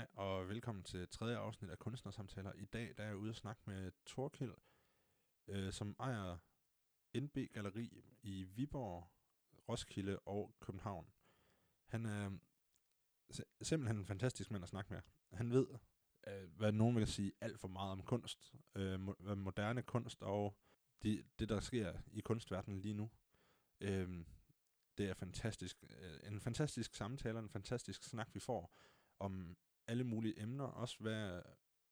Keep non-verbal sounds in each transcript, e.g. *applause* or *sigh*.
Hej og velkommen til tredje afsnit af Kunstnersamtaler. I dag der er jeg ude og snakke med Torkild, øh, som ejer NB Galeri i Viborg, Roskilde og København. Han er simpelthen en fantastisk mand at snakke med. Han ved, øh, hvad nogen vil sige, alt for meget om kunst, øh, moderne kunst og de, det, der sker i kunstverdenen lige nu. Øh, det er fantastisk. Øh, en fantastisk samtale, en fantastisk snak, vi får om alle mulige emner, også hvad,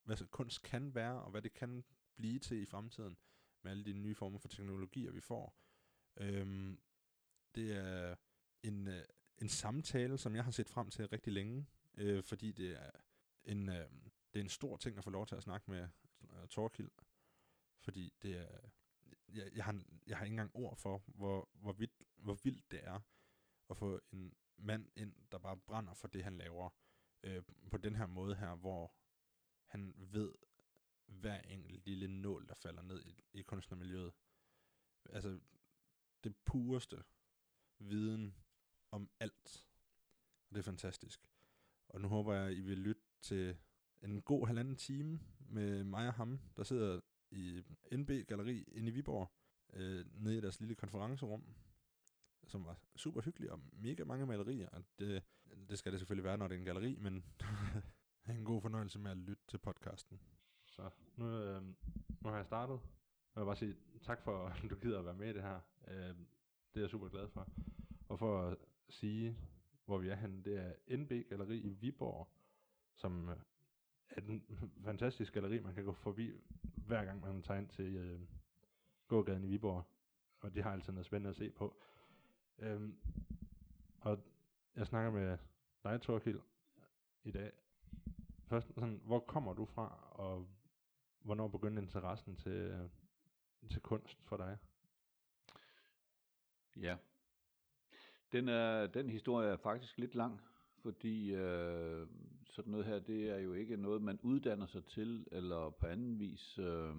hvad kunst kan være, og hvad det kan blive til i fremtiden, med alle de nye former for teknologier, vi får. Øhm, det er en, øh, en samtale, som jeg har set frem til rigtig længe, øh, fordi det er en, øh, det er en stor ting at få lov til at snakke med øh, uh, Torkild, fordi det er, jeg, jeg, har, jeg har ikke engang ord for, hvor, hvor, vidt, hvor vildt det er at få en mand ind, der bare brænder for det, han laver, øh, på den her måde her, hvor han ved hver enkelt lille nål, der falder ned i, i kunstnermiljøet. Altså, det pureste viden om alt. Og det er fantastisk. Og nu håber jeg, I vil lytte til en god halvanden time med mig og ham, der sidder i NB Galeri inde i Viborg, øh, nede i deres lille konferencerum, som var super hyggelig og mega mange malerier. Og det, det skal det selvfølgelig være, når det er en galleri, men *laughs* en god fornøjelse med at lytte til podcasten. Så nu, øh, nu har jeg startet. Jeg vil bare sige tak for, at du gider at være med i det her. Øh, det er jeg super glad for. Og for at sige, hvor vi er henne, det er NB Galeri i Viborg, som er en fantastisk galeri, man kan gå forbi hver gang man tager ind til øh, gågaden i Viborg. Og det har altid noget spændende at se på. Øhm, og jeg snakker med dig, Torkild, i dag. Først, sådan, hvor kommer du fra, og hvornår begyndte interessen til, øh, til kunst for dig? Ja, den, er, den historie er faktisk lidt lang, fordi øh, sådan noget her, det er jo ikke noget, man uddanner sig til, eller på anden vis øh,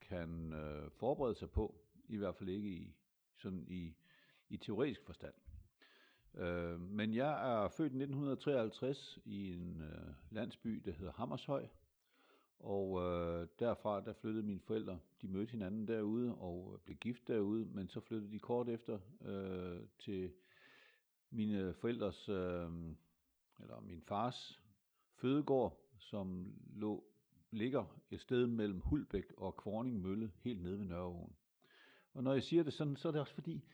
kan øh, forberede sig på, i hvert fald ikke i, sådan i, i teoretisk forstand. Øh, men jeg er født i 1953 i en øh, landsby, der hedder Hammershøj, og øh, derfra der flyttede mine forældre. De mødte hinanden derude og blev gift derude, men så flyttede de kort efter øh, til mine forældres, øh, eller min fars fødegård, som lå, ligger et sted mellem Hulbæk og Kvorning Mølle, helt nede ved Nørreåen. Og når jeg siger det sådan, så er det også fordi,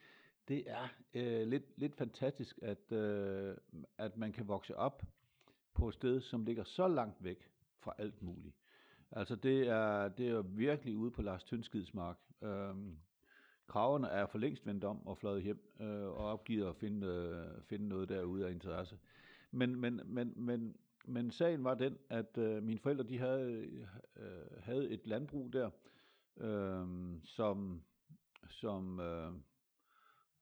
det er øh, lidt, lidt fantastisk, at, øh, at man kan vokse op på et sted, som ligger så langt væk fra alt muligt. Altså det er, det er virkelig ude på Lars Tønskids mark. Øhm, kravene er for længst vendt om og fløjet hjem øh, og opgivet at finde, øh, finde noget derude af interesse. Men, men, men, men, men sagen var den, at øh, mine forældre de havde, øh, havde et landbrug der, øh, som, som øh,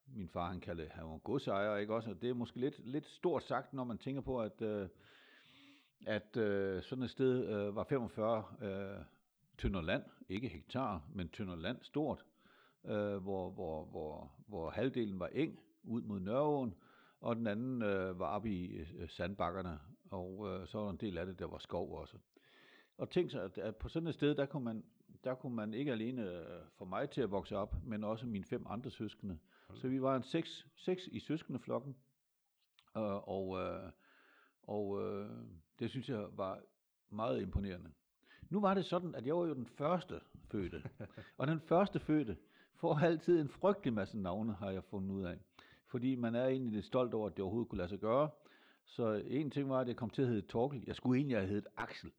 min far han kaldte, han var godsejer, ikke også? Og det er måske lidt, lidt stort sagt, når man tænker på, at, øh, at øh, sådan et sted øh, var 45 øh, tynder land, ikke hektar, men tynder land stort, øh, hvor, hvor, hvor, hvor halvdelen var eng ud mod Nørreåen, og den anden øh, var oppe i øh, sandbakkerne, og øh, så var der en del af det, der var skov også. Og tænk sig, at, at på sådan et sted, der kunne man, der kunne man ikke alene øh, få mig til at vokse op, men også mine fem andre søskende. Så vi var en seks, seks i søskendeflokken, øh, og, øh, og øh, det synes jeg var meget imponerende. Nu var det sådan, at jeg var jo den første fødte, *laughs* og den første fødte får altid en frygtelig masse navne, har jeg fundet ud af. Fordi man er egentlig lidt stolt over, at det overhovedet kunne lade sig gøre. Så en ting var, at jeg kom til at hedde Torkel. Jeg skulle egentlig have heddet Axel.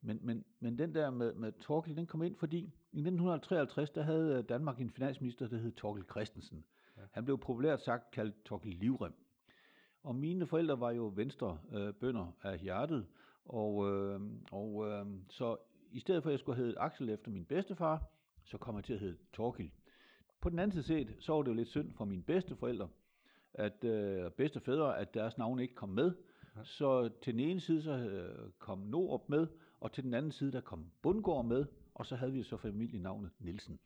Men, men, men den der med, med Torkel, den kom ind, fordi i 1953, der havde Danmark en finansminister, der hed Torkel Christensen. Ja. Han blev populært sagt kaldt Torkel Livrem. Og mine forældre var jo venstre øh, bønder af hjertet, og, øh, og øh, så i stedet for at jeg skulle hedde Axel efter min bedstefar, så kom jeg til at hedde Torkel. På den anden side set, så var det jo lidt synd for mine bedsteforældre, at øh, bedstefædre, at deres navn ikke kom med, så til den ene side så øh, kom Norup med, og til den anden side der kom Bundgaard med, og så havde vi så familienavnet Nielsen.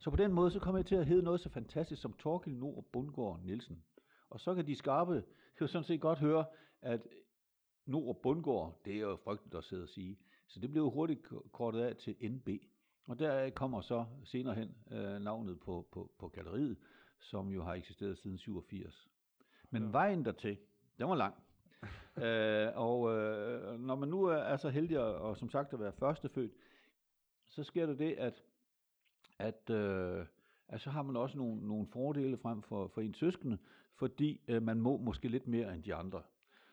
Så på den måde så kom jeg til at hedde noget så fantastisk som Torkild Norup Bundgaard Nielsen. Og så kan de skarpe jo sådan set godt høre, at Nord Bundgård, det er jo frygteligt at sidde og sige. Så det blev hurtigt kortet af til NB. Og der kommer så senere hen øh, navnet på, på, på galleriet, som jo har eksisteret siden 87. Men ja. vejen dertil, den var lang. *laughs* øh, og øh, når man nu er, er så heldig at, og som sagt at være førstefødt, så sker der det, at, at, øh, at så har man også nogle, nogle fordele frem for, for en søskende, fordi øh, man må måske lidt mere end de andre.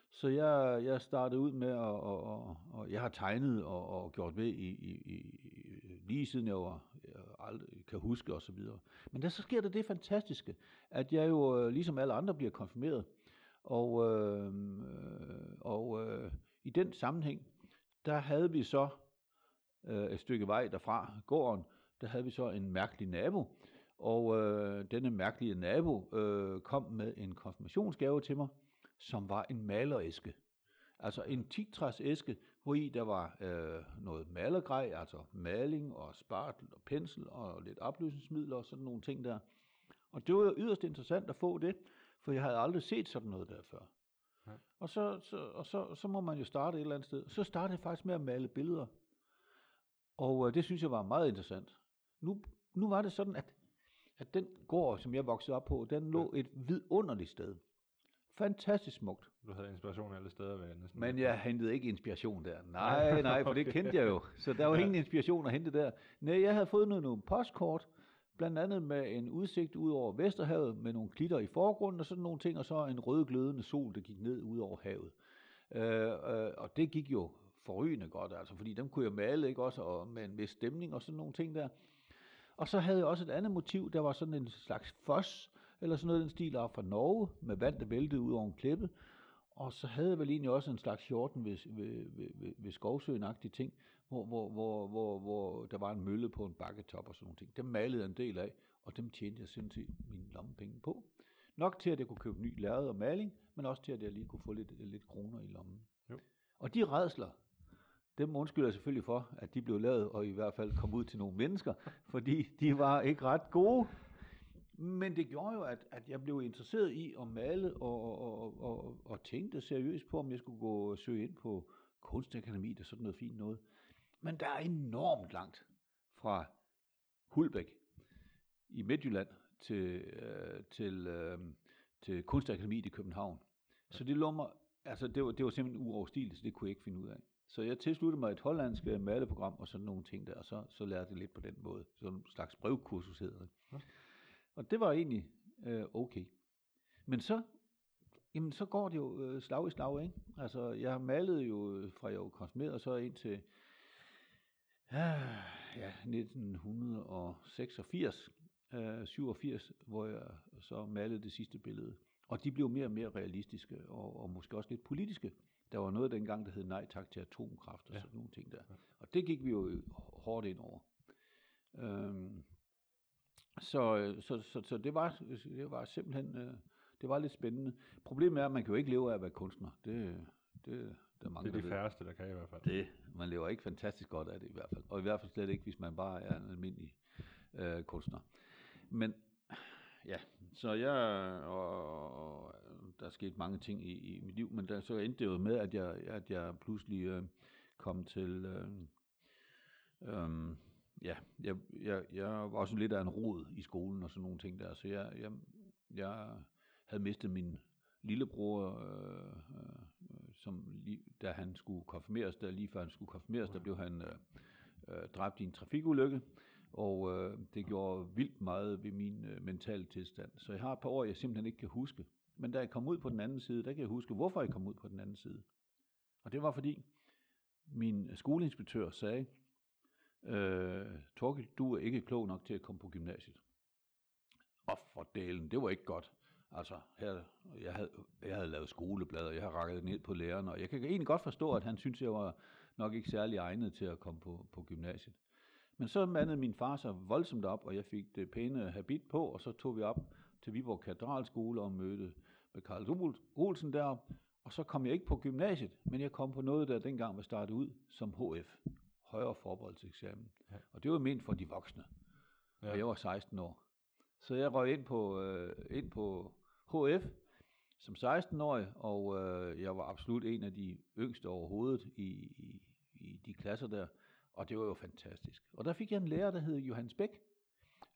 Så jeg, jeg startede ud med, at og, og, og jeg har tegnet og, og gjort ved i, i, i, lige siden jeg var jeg aldrig kan huske og så videre. Men der så sker der det fantastiske, at jeg jo øh, ligesom alle andre bliver konfirmeret. Og, øh, og øh, i den sammenhæng, der havde vi så øh, et stykke vej derfra, gården, der havde vi så en mærkelig nabo. Og øh, denne mærkelige nabo øh, kom med en konfirmationsgave til mig, som var en maleræske. Altså en tigtræs æske, hvor i der var øh, noget malergrej, altså maling og spartel og pensel og lidt opløsningsmidler og sådan nogle ting der. Og det var yderst interessant at få det, for jeg havde aldrig set sådan noget der før. Ja. Og, så, så, og så, så må man jo starte et eller andet sted. Så startede jeg faktisk med at male billeder. Og øh, det synes jeg var meget interessant. Nu, nu var det sådan, at, at den gård, som jeg voksede op på, den lå et vidunderligt sted. Fantastisk smukt. Du havde inspiration alle steder ved næsten. Men jeg hentede ikke inspiration der. *laughs* Nej, nej, for det kendte jeg jo. Så der var ingen inspiration at hente der. Nej, jeg havde fået noget, nogle postkort, blandt andet med en udsigt ud over Vesterhavet, med nogle klitter i forgrunden og sådan nogle ting, og så en rød glødende sol, der gik ned ud over havet. Øh, øh, og det gik jo forrygende godt, altså, fordi dem kunne jeg male, ikke også, og med en vis stemning og sådan nogle ting der. Og så havde jeg også et andet motiv, der var sådan en slags fos, eller sådan noget den stil af fra Norge, med vand, der væltede ud over en klippe. Og så havde jeg vel egentlig også en slags hjorten ved, ved, ved, ved, ved skovsøen ting, hvor, hvor, hvor, hvor, hvor der var en mølle på en bakketop og sådan nogle ting. Dem malede jeg en del af, og dem tjente jeg sindssygt mine lommepenge på. Nok til, at jeg kunne købe ny lærred og maling, men også til, at jeg lige kunne få lidt, lidt kroner i lommen. Jo. Og de redsler, dem undskylder jeg selvfølgelig for, at de blev lavet, og i hvert fald kom ud til nogle mennesker, fordi de var ikke ret gode. Men det gjorde jo, at, at jeg blev interesseret i at male, og, og, og, og tænkte seriøst på, om jeg skulle gå og søge ind på kunstakademi, og sådan noget fint noget. Men der er enormt langt fra Hulbæk i Midtjylland til, øh, til, øh, til Kunstakademiet i København. Så det lå mig, altså det var, det var simpelthen uoverstigeligt, så det kunne jeg ikke finde ud af. Så jeg tilsluttede mig et hollandsk øh, maleprogram og sådan nogle ting der, og så, så lærte jeg lidt på den måde. Sådan en slags brevkursus hedder det. Ja. Og det var egentlig øh, okay. Men så, jamen, så går det jo øh, slag i slag, ikke? Altså, jeg malede jo øh, fra jeg var konfirmeret, og så ind til ja, 1986, øh, 87, hvor jeg så malede det sidste billede. Og de blev mere og mere realistiske, og, og måske også lidt politiske. Der var noget dengang, der hed nej tak til atomkraft og ja. sådan nogle ting der. Og det gik vi jo hårdt ind over. Øhm, så, så, så, så det, var, det var simpelthen øh, det var lidt spændende. Problemet er, at man kan jo ikke leve af at være kunstner. Det, det, der mange, det er de færreste, der kan i hvert fald. Det, man lever ikke fantastisk godt af det i hvert fald. Og i hvert fald slet ikke, hvis man bare er en almindelig øh, kunstner. Men ja, så jeg, og, og der er sket mange ting i, i mit liv, men der, så endte det jo med, at jeg, at jeg pludselig øh, kom til, øh, øh, ja, jeg, jeg, jeg var også lidt af en rod i skolen og sådan nogle ting der, så jeg, jeg, jeg havde mistet min lillebror, øh, øh, som lige, da han skulle konfirmeres, der lige før han skulle konfirmeres, der blev han øh, øh, dræbt i en trafikulykke, og øh, det gjorde vildt meget ved min øh, mentale tilstand. Så jeg har et par år, jeg simpelthen ikke kan huske. Men da jeg kom ud på den anden side, der kan jeg huske, hvorfor jeg kom ud på den anden side. Og det var fordi, min skoleinspektør sagde, øh, Torkel, du er ikke klog nok til at komme på gymnasiet. Og for delen, det var ikke godt. Altså, her, jeg, havde, jeg havde lavet skoleblader, jeg har rakket ned på læreren, og jeg kan egentlig godt forstå, at han synes, jeg var nok ikke særlig egnet til at komme på, på gymnasiet. Men så mandede min far sig voldsomt op, og jeg fik det pæne habit på, og så tog vi op til Viborg Katedralskole og mødte med Karl Olsen derop, og så kom jeg ikke på gymnasiet, men jeg kom på noget, der dengang var startet ud som HF, højere forberedelseseksamen. Ja. Og det var ment for de voksne, ja. og jeg var 16 år. Så jeg røg ind på, øh, ind på HF, som 16-årig, og øh, jeg var absolut en af de yngste overhovedet i, i, i de klasser der, og det var jo fantastisk. Og der fik jeg en lærer, der hed Johannes Bæk,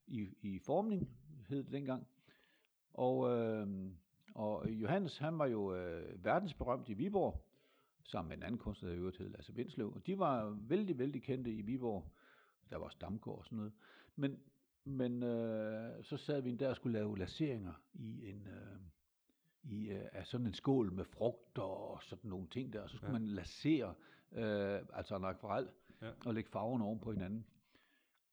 i, i formning hed det dengang. Og, øh, og Johannes, han var jo øh, verdensberømt i Viborg, sammen med en anden kunstner, der i øvrigt hed Lasse Vindslev. Og de var vældig, vældig kendte i Viborg. Der var Stamgård og sådan noget. Men, men øh, så sad vi der og skulle lave laseringer i en... Øh, i øh, af sådan en skål med frugter og sådan nogle ting der, og så skulle ja. man lasere, øh, altså en akvarel, ja. og lægge farverne oven på hinanden.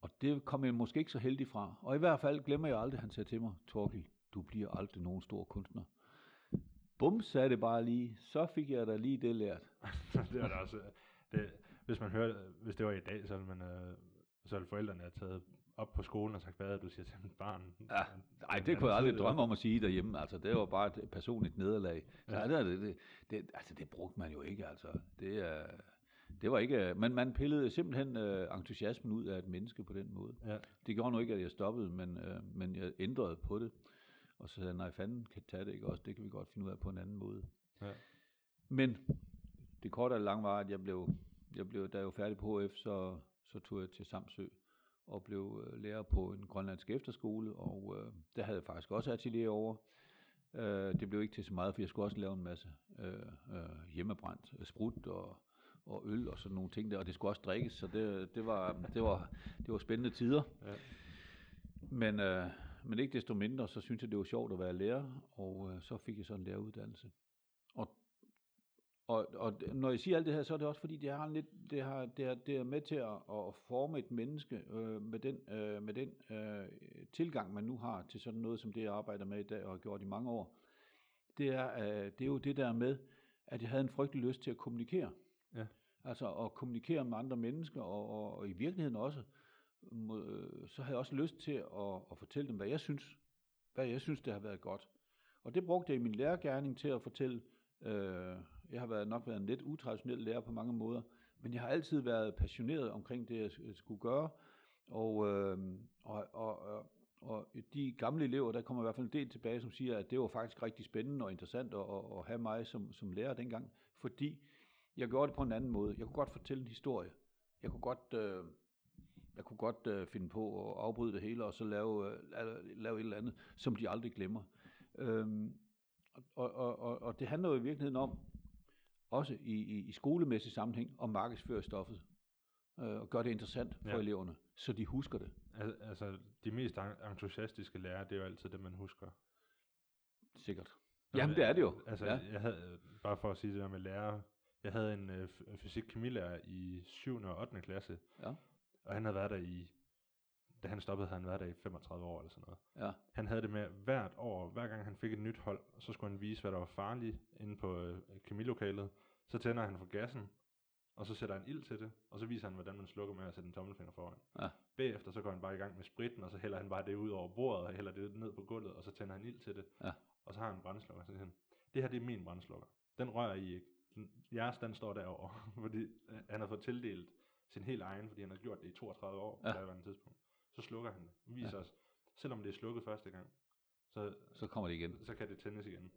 Og det kom jeg måske ikke så heldig fra. Og i hvert fald glemmer jeg aldrig, han sagde til mig, Torkel, du bliver aldrig nogen stor kunstner. Bum, sagde det bare lige. Så fik jeg da lige det lært. *laughs* det var da også, det, hvis man hører, hvis det var i dag, så ville, man, øh, så ville forældrene have taget op på skolen og sagt, hvad er du siger til mit barn? Ja, nej, det kunne jeg aldrig drømme om at sige derhjemme. Altså, det var bare et personligt nederlag. Så ja. det, det, det, altså, det brugte man jo ikke, altså. Det er... Det var ikke, men man pillede simpelthen øh, entusiasmen ud af et menneske på den måde. Ja. Det gjorde nu ikke, at jeg stoppede, men, øh, men jeg ændrede på det. Og så sagde jeg, nej fanden kan tage det ikke også, det kan vi godt finde ud af på en anden måde. Ja. Men det korte og lange var, at jeg blev, jeg blev, da jeg var færdig på HF, så, så tog jeg til Samsø og blev øh, lærer på en grønlandsk efterskole, og øh, der havde jeg faktisk også atelier over. Øh, det blev ikke til så meget, for jeg skulle også lave en masse øh, øh, hjemmebrændt øh, sprut og og øl og sådan nogle ting der, og det skulle også drikkes, så det, det, var, det, var, det var spændende tider. Ja. Men, øh, men ikke desto mindre, så synes jeg, det var sjovt at være lærer, og øh, så fik jeg så en læreruddannelse. Og, og, og når jeg siger alt det her, så er det også fordi, det, har lidt, det, har, det, er, det er med til at, at forme et menneske øh, med den, øh, med den øh, tilgang, man nu har til sådan noget, som det jeg arbejder med i dag og har gjort i mange år. Det er, øh, det er jo det der med, at jeg havde en frygtelig lyst til at kommunikere. Ja. Altså at kommunikere med andre mennesker, og, og, og i virkeligheden også, øh, så havde jeg også lyst til at, at fortælle dem, hvad jeg synes, hvad jeg synes, det har været godt. Og det brugte jeg i min lærergærning til at fortælle. Øh, jeg har været, nok været en lidt utraditionel lærer på mange måder, men jeg har altid været passioneret omkring det, jeg skulle gøre. Og, øh, og, og, og de gamle elever, der kommer i hvert fald en del tilbage, som siger, at det var faktisk rigtig spændende og interessant at, at have mig som, som lærer dengang, fordi jeg gjorde det på en anden måde. Jeg kunne godt fortælle en historie. Jeg kunne godt, øh, jeg kunne godt øh, finde på at afbryde det hele, og så lave, øh, lave et eller andet, som de aldrig glemmer. Øhm, og, og, og, og det handler jo i virkeligheden om, også i, i, i skolemæssig sammenhæng, om markedsføre stoffet. Øh, og gøre det interessant for ja. eleverne, så de husker det. Al- altså, de mest entusiastiske lærere, det er jo altid det, man husker. Sikkert. Jamen, det er det jo. Altså, ja. jeg havde, bare for at sige det der med lærer, jeg havde en øh, fysik-kemilærer i 7. og 8. klasse, ja. og han havde været der i, da han stoppede, havde han været der i 35 år eller sådan noget. Ja. Han havde det med hvert år, hver gang han fik et nyt hold, så skulle han vise, hvad der var farligt inde på øh, kemilokalet. Så tænder han for gassen, og så sætter han ild til det, og så viser han, hvordan man slukker med at sætte en tommelfinger foran. Ja. Bagefter så går han bare i gang med spritten, og så hælder han bare det ud over bordet, og hælder det ned på gulvet, og så tænder han ild til det. Ja. Og så har han en brændslukker, så siger han, det her det er min brændslukker. Den rører I ikke jeres den står derovre, *laughs* fordi øh, han har fået tildelt sin helt egen, fordi han har gjort det i 32 år ja. på et tidspunkt. Så slukker han det. Viser ja. os, selvom det er slukket første gang, så, så kommer det igen. Så kan det tændes igen.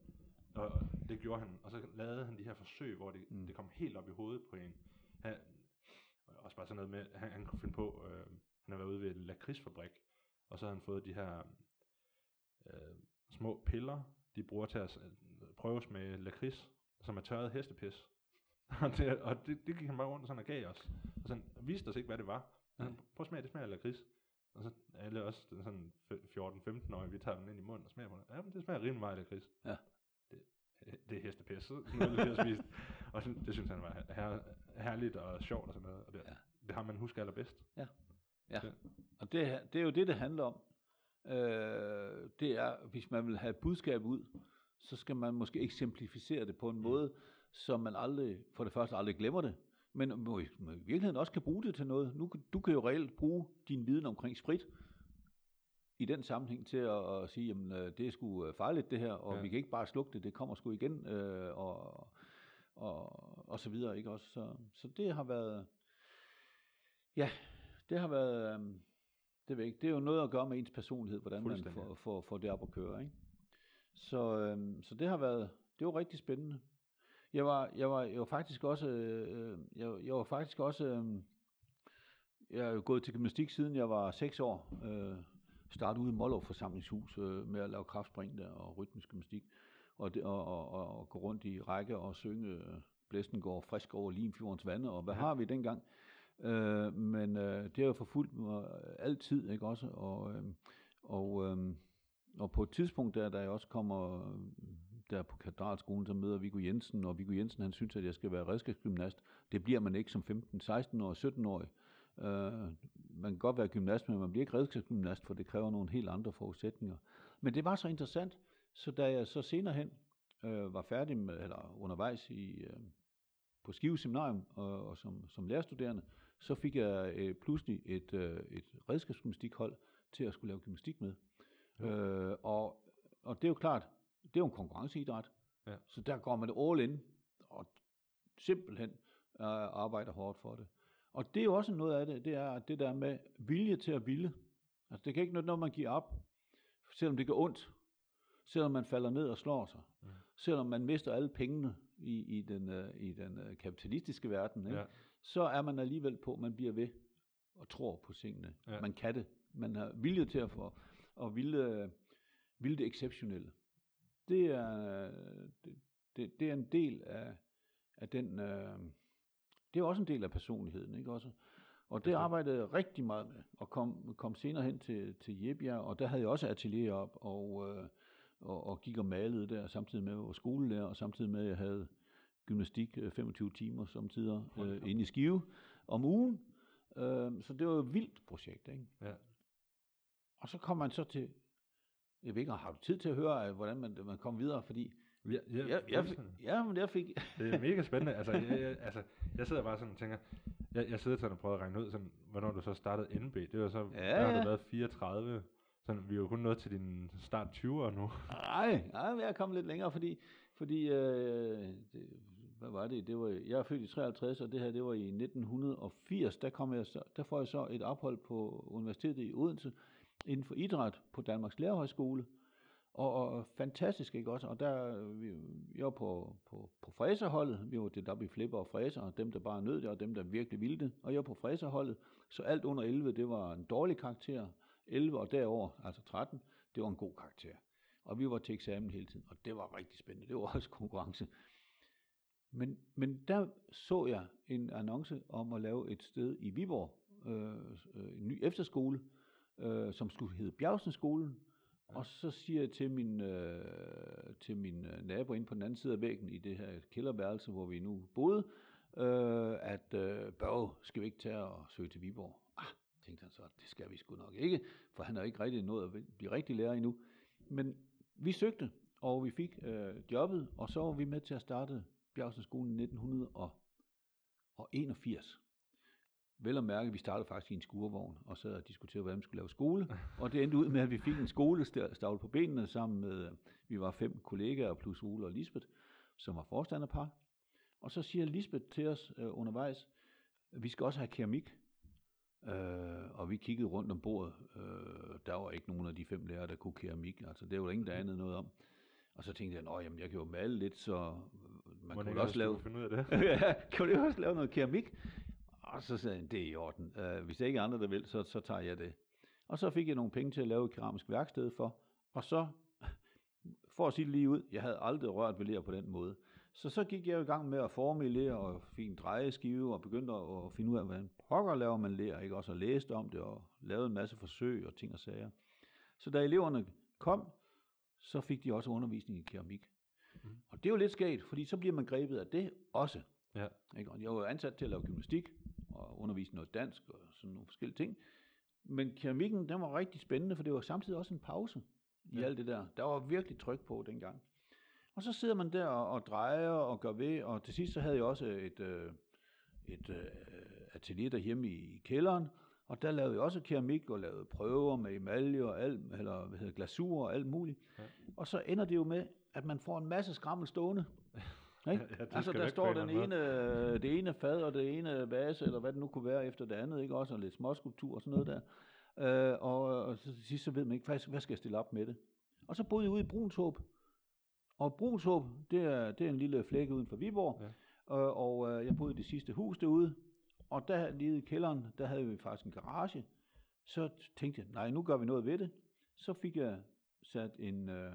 Og det gjorde han. Og så lavede han de her forsøg, hvor det, mm. det kom helt op i hovedet på en. Han, også bare sådan noget med, han, han kunne finde på, øh, han har været ude ved en lakridsfabrik, og så har han fået de her øh, små piller, de bruger til at øh, prøves med lakrids, som er tørret hestepis. *laughs* og det, og det, det gik han bare rundt og sådan og gav os. Og sådan viste os ikke, hvad det var. Og han, prøv at smage, det smager af lakrids. Og så alle os sådan 14-15 år, vi tager den ind i munden og smager på det. Ja, men det smager rimelig meget af lakrids. Ja. Det, det er hestepis, noget vi har spist. *laughs* Og sådan, det synes han var her, herligt og sjovt og sådan noget. Og det, ja. det har man husket allerbedst. Ja. ja. Og det, det er jo det, det handler om. Øh, det er, hvis man vil have budskab ud, så skal man måske eksemplificere det på en mm. måde, så man aldrig, for det første aldrig glemmer det, men må i, må i virkeligheden også kan bruge det til noget. Nu, du kan jo reelt bruge din viden omkring sprit i den sammenhæng til at, at sige, jamen øh, det er sgu øh, farligt det her, og ja. vi kan ikke bare slukke det, det kommer sgu igen, øh, og, og, og så videre, ikke også? Så, så det har været, ja, det har været, øh, det, ved ikke, det er jo noget at gøre med ens personlighed, hvordan man får, får, får det op at køre, ikke? Så, øh, så det har været, det var rigtig spændende. Jeg var, jeg var, jeg var faktisk også, øh, jeg, jeg var faktisk også, øh, jeg er gået til gymnastik siden jeg var 6 år. Øh, startede ude i Mollov forsamlingshus øh, med at lave kraftspring der og rytmisk gymnastik. Og, det, og, og, og, og gå rundt i række og synge øh, Blæsten går frisk over Limfjordens vande, og hvad ja. har vi dengang? Øh, men øh, det har jo forfulgt mig altid, ikke også? Og, øh, og, øh, og på et tidspunkt der, da jeg også kommer øh, der på katedralskolen, så møder Viggo Jensen, og Viggo Jensen han synes, at jeg skal være redskabsgymnast. Det bliver man ikke som 15, 16 år, 17 år. Uh, man kan godt være gymnast, men man bliver ikke redskabsgymnast, for det kræver nogle helt andre forudsætninger. Men det var så interessant, så da jeg så senere hen øh, var færdig med, eller undervejs i, øh, på Skive Seminarium og, og som, som lærerstuderende, så fik jeg øh, pludselig et, øh, et redskabsgymnastikhold til at skulle lave gymnastik med. Øh, og, og det er jo klart, det er jo en konkurrenceidræt, ja. så der går man det all in, og simpelthen øh, arbejder hårdt for det. Og det er jo også noget af det, det er det der med vilje til at ville. Altså det kan ikke noget, man giver op, selvom det gør ondt, selvom man falder ned og slår sig, ja. selvom man mister alle pengene i, i den, uh, i den uh, kapitalistiske verden, ikke? Ja. så er man alligevel på, man bliver ved og tror på tingene. Ja. Man kan det. Man har vilje til at få, og ville det exceptionelle. Det er, det, det, det er en del af, af den, uh, det er også en del af personligheden, ikke også? Og det arbejdede jeg rigtig meget med, og kom, kom senere hen til, til Jebjerg, og der havde jeg også atelier op, og, øh, og, og gik og malede der, samtidig med at jeg var skolelærer, og samtidig med at jeg havde gymnastik 25 øh, timer samtidig øh, inde i Skive om ugen. Øh, så det var et vildt projekt, ikke? Ja. Og så kom man så til, jeg ved ikke, har du tid til at høre, øh, hvordan man, man kom videre, fordi Ja, ja, jeg, jeg, ja, men jeg fik... *laughs* det er mega spændende. Altså, jeg, jeg, altså, jeg sidder bare sådan og tænker, jeg, jeg sidder sådan og prøver at regne ud, sådan, hvornår du så startede NB. Det var så, ja, der har du været 34. Sådan, vi er jo kun nået til din start 20'er nu. Nej, nej, jeg er kommet lidt længere, fordi, fordi øh, det, hvad var det? det var, jeg er født i 53, og det her det var i 1980. Der, kom jeg så, der får jeg så et ophold på Universitetet i Odense inden for idræt på Danmarks Lærerhøjskole. Og, og fantastisk, ikke også? Og der, øh, vi, jeg var på, på, på fræserholdet, vi var det der blev flipper og fræser, og dem der bare nød det, og dem der virkelig ville det. Og jeg var på fræserholdet, så alt under 11, det var en dårlig karakter. 11 og derover, altså 13, det var en god karakter. Og vi var til eksamen hele tiden, og det var rigtig spændende. Det var også konkurrence. Men, men der så jeg en annonce om at lave et sted i Viborg, øh, øh en ny efterskole, øh, som skulle hedde Bjergsenskolen, og så siger jeg til min, øh, til min øh, nabo inde på den anden side af væggen i det her kælderværelse, hvor vi nu boede, øh, at øh, Børge, skal vi ikke tage og søge til Viborg? Ah, tænkte han så, det skal vi sgu nok ikke, for han har ikke rigtig nået at blive rigtig lærer endnu. Men vi søgte, og vi fik øh, jobbet, og så var vi med til at starte Bjergsenskolen i 1981. Vel at mærke, at vi startede faktisk i en skurvogn, og så og diskuterede, hvordan vi skulle lave skole. Og det endte ud med, at vi fik en skolestavl på benene sammen med, vi var fem kollegaer, plus Ole og Lisbeth, som var forstanderpar. Og så siger Lisbeth til os øh, undervejs, vi skal også have keramik. Øh, og vi kiggede rundt om bordet. Øh, der var ikke nogen af de fem lærere, der kunne keramik. Altså, det var der ingen, der anede noget om. Og så tænkte jeg, at jeg kan jo male lidt, så man Må kunne også lave... Finde ud af det? *laughs* ja, kan du også lave noget keramik? Og så sagde han, det er i orden. Uh, hvis der ikke er andre, der vil, så, så tager jeg det. Og så fik jeg nogle penge til at lave et keramisk værksted for. Og så, for at sige det lige ud, jeg havde aldrig rørt ved ler på den måde. Så så gik jeg i gang med at forme ler og fik en drejeskive og begyndte at finde ud af, hvordan pokker laver man ler, ikke? Også og læste om det og lavede en masse forsøg og ting og sager. Så da eleverne kom, så fik de også undervisning i keramik. Mm. Og det er jo lidt skægt, fordi så bliver man grebet af det også. Ja. Ikke? Og jeg var ansat til at lave gymnastik, og undervise noget dansk og sådan nogle forskellige ting. Men keramikken, den var rigtig spændende, for det var samtidig også en pause i ja. alt det der. Der var virkelig tryk på dengang. Og så sidder man der og, og drejer og gør ved, og til sidst så havde jeg også et, øh, et øh, atelier derhjemme i, i kælderen, og der lavede jeg også keramik og lavede prøver med emalje og alt, eller hvad hedder, glasur og alt muligt. Ja. Og så ender det jo med, at man får en masse skrammel stående. Ikke? Ja, altså der står den ene, det ene fad og det ene vase, eller hvad det nu kunne være efter det andet, ikke? også og lidt småskulptur og sådan noget der. Øh, og, og så til sidst så ved man ikke, hvad, hvad skal jeg stille op med det? Og så boede jeg ude i Brunshåb, Og Brunshåb, det er, det er en lille flække uden for Viborg, Ja. øh, og øh, jeg boede i det sidste hus derude, og der lige i kælderen, der havde vi faktisk en garage. Så tænkte jeg, nej, nu gør vi noget ved det. Så fik jeg sat en, øh,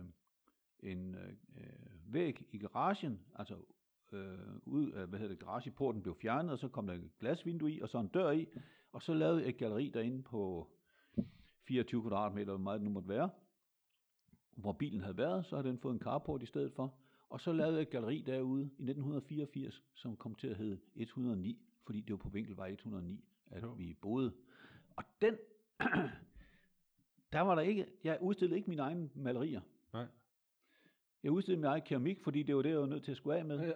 en øh, øh, væg i garagen, altså øh, ud af, hvad hedder det, garageporten blev fjernet, og så kom der et glasvindue i, og så en dør i, og så lavede et galleri derinde på 24 kvadratmeter, hvor meget det nu måtte være, hvor bilen havde været, så havde den fået en carport i stedet for, og så lavede jeg et galleri derude i 1984, som kom til at hedde 109, fordi det var på Vinkelvej 109, at Jo. vi boede. Og den, *clears throat* der var der ikke, jeg udstillede ikke mine egne malerier. Nej. Jeg udstillede min egen keramik, fordi det var det, jeg var nødt til at skulle af med.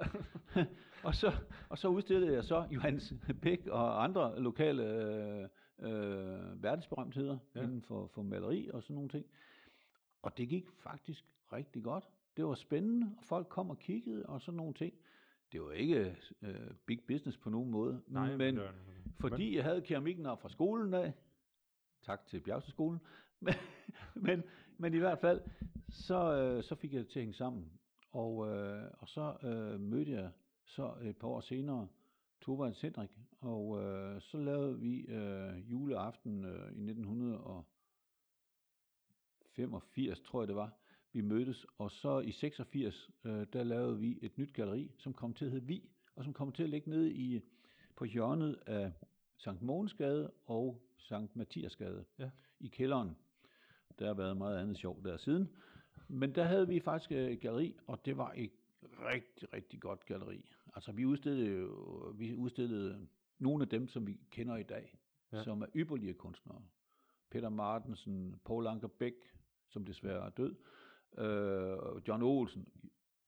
Ja. *laughs* og, så, og så udstillede jeg så Johannes Bæk og andre lokale øh, øh, verdensberømtheder Ja. inden for, for maleri og sådan nogle ting. Og det gik faktisk rigtig godt. Det var spændende, og folk kom og kiggede og sådan nogle ting. Det var ikke øh, big business på nogen måde, Nej, men det fordi jeg havde keramikken op fra skolen af, tak til Bjergseskolen, *laughs* men, *laughs* men, men i hvert fald, så, øh, så fik jeg det til at hænge sammen. Og, øh, og så øh, mødte jeg så et par år senere Torvalds Henrik, og øh, så lavede vi øh, juleaften øh, i 1985, tror jeg det var, vi mødtes, og så i 86, øh, der lavede vi et nyt galleri, som kom til at hedde Vi, og som kom til at ligge nede i, på hjørnet af Sankt Mogensgade og Sankt Mathiasgade Ja. i kælderen. Der har været meget andet sjov der siden. Men der havde vi faktisk øh, et galleri, og det var et rigtig, rigtig godt galleri. Altså vi udstillede vi udstillede nogle af dem, som vi kender i dag, Ja. ja. som er ypperlige kunstnere. Peter Martensen, Paul Anker Bæk, som desværre er død, øh, John Olsen,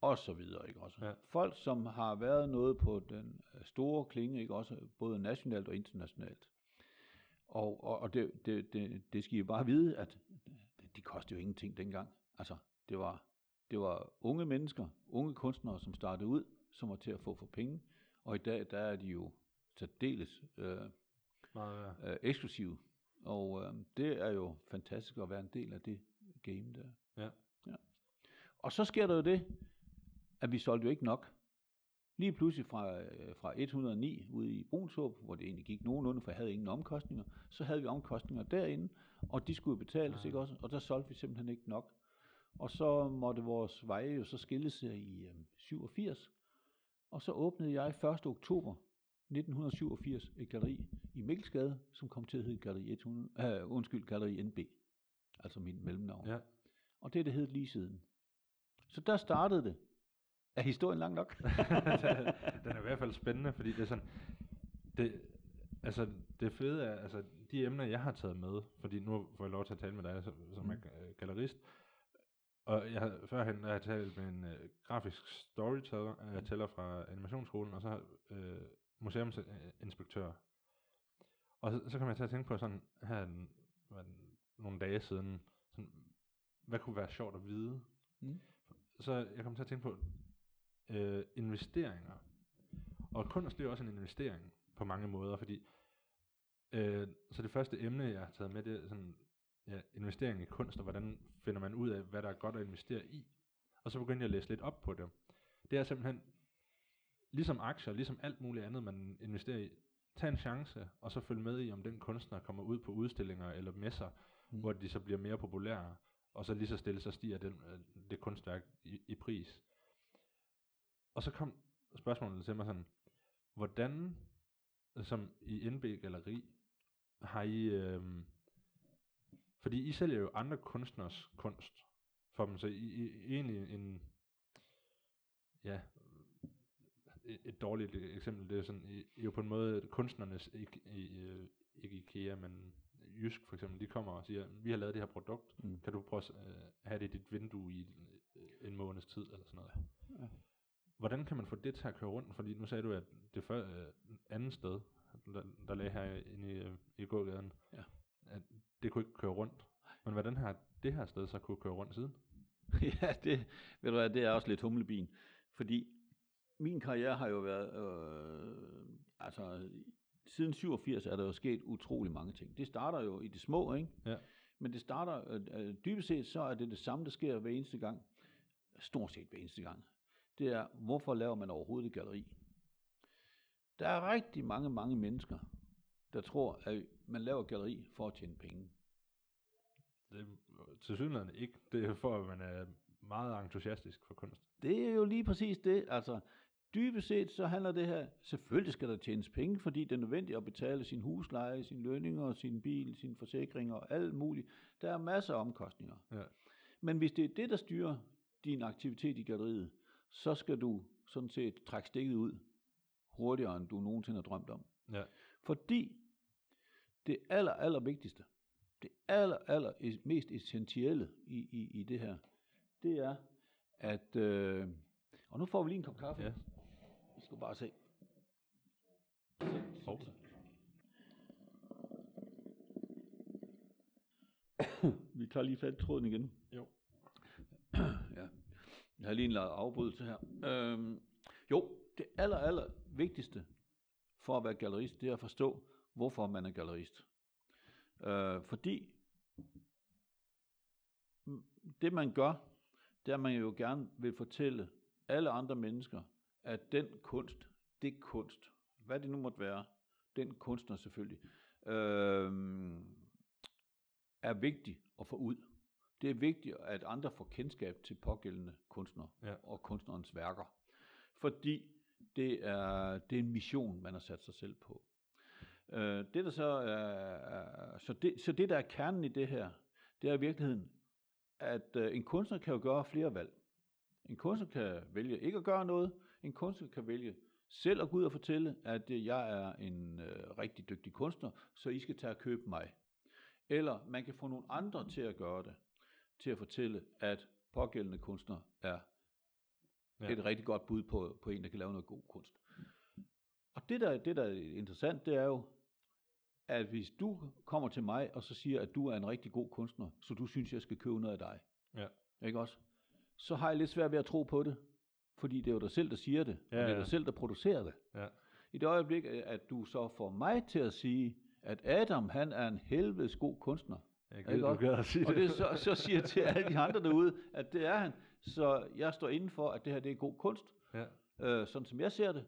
og så videre, ikke også? Ja. Folk, som har været noget på den øh, store klinge, ikke også? Både nationalt og internationalt. Og, og, og det, det, det, det skal I bare vide, at det kostede jo ingenting dengang. Altså, det var, det var unge mennesker, unge kunstnere, som startede ud, som var til at få for penge. Og i dag, der er de jo særdeles øh, Meget, ja. øh, eksklusive. Og øh, det er jo fantastisk at være en del af det game der. Ja. ja. Og så sker der jo det, at vi solgte jo ikke nok. Lige pludselig fra, øh, fra 109 ude i Brunshåb, hvor det egentlig gik nogenlunde, for jeg havde ingen omkostninger, så havde vi omkostninger derinde, og de skulle betales, Ah. ikke også? Og der solgte vi simpelthen ikke nok. Og så måtte vores veje jo så skille sig i øh, 87, og så åbnede jeg 1. oktober 1987 et galleri i Mikkelsgade, som kom til at hedde Galleri 100, øh, undskyld, Galleri NB, altså min mellemnavn. ja. Og det det hed lige siden. Så der startede det. Er historien lang nok? *laughs* *laughs* den er i hvert fald spændende, fordi det er sådan, det, altså det fede er, altså de emner, jeg har taget med, fordi nu får jeg lov til at tale med dig, som, som er Mm. øh, gallerist, og jeg har, førhen har jeg talt med en øh, grafisk storyteller øh, tæller fra animationsskolen, og så øh, museumsinspektør. Og så, så kom jeg til at tænke på sådan, her en, hvad, nogle dage siden, sådan, hvad kunne være sjovt at vide? Mm. Så jeg kom til at tænke på øh, investeringer. Og kunst det er også en investering på mange måder, fordi øh, så det første emne, jeg har taget med, det er sådan, ja, investering i kunst, og hvordan finder man ud af, hvad der er godt at investere i. Og så begyndte jeg at læse lidt op på det. Det er simpelthen, ligesom aktier, ligesom alt muligt andet, man investerer i, tag en chance, og så følg med i, om den kunstner kommer ud på udstillinger eller messer, Mm. mm. hvor de så bliver mere populære, og så lige så stille, så stiger den, øh, det kunstværk i, i pris. Og så kom spørgsmålet til mig sådan, hvordan, som i NB Galeri, har I, øh, fordi I sælger jo andre kunstners kunst for dem, så I, I, egentlig en, ja, et, dårligt eksempel, det er sådan, I, I er jo på en måde kunstnernes, ikke, i, øh, ikke IKEA, men Jysk for eksempel, de kommer og siger, vi har lavet det her produkt, Mm. kan du prøve at øh, have det i dit vindue i øh, en måneds tid, eller sådan noget. Ja. Hvordan kan man få det til at køre rundt? Fordi nu sagde du, at det før, øh, andet sted, der, der lagde her inde i, øh, i gågaden, Ja. at det kunne ikke køre rundt. Men hvordan har det her sted så kunne køre rundt siden? *laughs* ja, det, ved du hvad, det er også lidt humlebien. Fordi min karriere har jo været, øh, altså siden 87 er der jo sket utrolig mange ting. Det starter jo i det små, ikke? Ja. Men det starter, øh, øh, dybest set så er det det samme, der sker hver eneste gang. stort set hver eneste gang, det er, hvorfor laver man overhovedet et galleri? Der er rigtig mange, mange mennesker, der tror, at man laver et galleri for at tjene penge. Det er til synligheden ikke. Det er for, at man er meget entusiastisk for kunst. Det er jo lige præcis det. Altså, dybest set så handler det her, selvfølgelig skal der tjenes penge, fordi det er nødvendigt at betale sin husleje, sin lønninger, sin bil, sin forsikringer og alt muligt. Der er masser af omkostninger. Ja. Men hvis det er det, der styrer din aktivitet i galleriet, så skal du sådan set trække stikket ud hurtigere, end du nogensinde har drømt om. Ja. Fordi det aller, aller vigtigste, det aller, aller es- mest essentielle i, i, i det her, det er, at... Øh, og nu får vi lige en kop kaffe. Ja. Vi skal bare se. Hov. Vi tager lige fat i tråden igen. Jo. Jeg har lige en afbrydelse her. Øhm, jo, det aller, aller vigtigste for at være gallerist, det er at forstå, hvorfor man er gallerist. Øh, fordi det man gør, det er, at man jo gerne vil fortælle alle andre mennesker, at den kunst, det kunst, hvad det nu måtte være, den kunstner selvfølgelig, øh, er vigtig at få ud. Det er vigtigt, at andre får kendskab til pågældende kunstner Ja. og kunstnerens værker. Fordi det er, det er en mission, man har sat sig selv på. Øh, det der så er, er så, det, så det der er kernen i det her, det er i virkeligheden, at øh, en kunstner kan jo gøre flere valg. En kunstner kan vælge ikke at gøre noget. En kunstner kan vælge selv at gå ud og fortælle, at øh, jeg er en øh, rigtig dygtig kunstner, så I skal tage og købe mig. Eller man kan få nogle andre til at gøre det, til at fortælle, at pågældende kunstner er Ja. et rigtig godt bud på, på en, der kan lave noget god kunst. Og det der, det, der er interessant, det er jo, at hvis du kommer til mig, og så siger, at du er en rigtig god kunstner, så du synes, jeg skal købe noget af dig. Ja. Ikke også? Så har jeg lidt svært ved at tro på det, fordi det er jo dig selv, der siger det, Ja, og det er ja. dig selv, der producerer det. Ja. I det øjeblik, at du så får mig til at sige, at Adam, han er en helvedes god kunstner, Jeg gider, du også? gad at sige og det så, så siger til *laughs* alle de andre derude, at det er han, så jeg står inden for, at det her det er god kunst, Ja. øh, sådan som jeg ser det,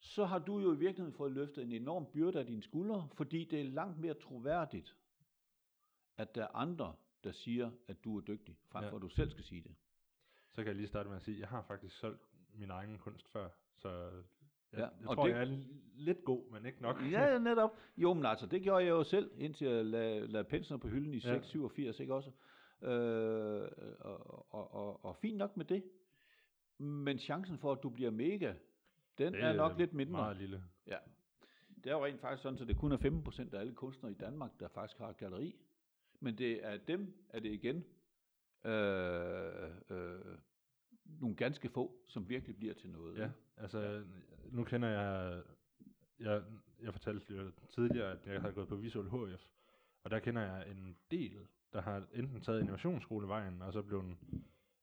så har du jo i virkeligheden fået løftet en enorm byrde af dine skuldre, fordi det er langt mere troværdigt, at der er andre, der siger, at du er dygtig, frem Ja. for at du selv skal sige det. Så kan jeg lige starte med at sige, at jeg har faktisk solgt min egen kunst før, så jeg, Ja, jeg og tror, det- jeg er lidt god, men ikke nok. Ja, *laughs* netop. Jo, men altså, det gjorde jeg jo selv, indtil jeg lagde, lagde pensler på hylden i Ja. 687, ikke også? Øh, og, og, og, og fint nok med det. Men chancen for, at du bliver mega, den Det er nok lidt mindre. Meget lille. Ja. Det er jo rent faktisk sådan, at det kun er 15% af alle kunstnere i Danmark, der faktisk har et galleri. Men det er dem, er det igen øh, øh, nogle ganske få, som virkelig bliver til noget. Ja, altså nu kender jeg, jeg, jeg fortalte jo tidligere, at jeg havde gået på Visual HF, og der kender jeg en del, der har enten taget innovationsskolevejen, og så blevet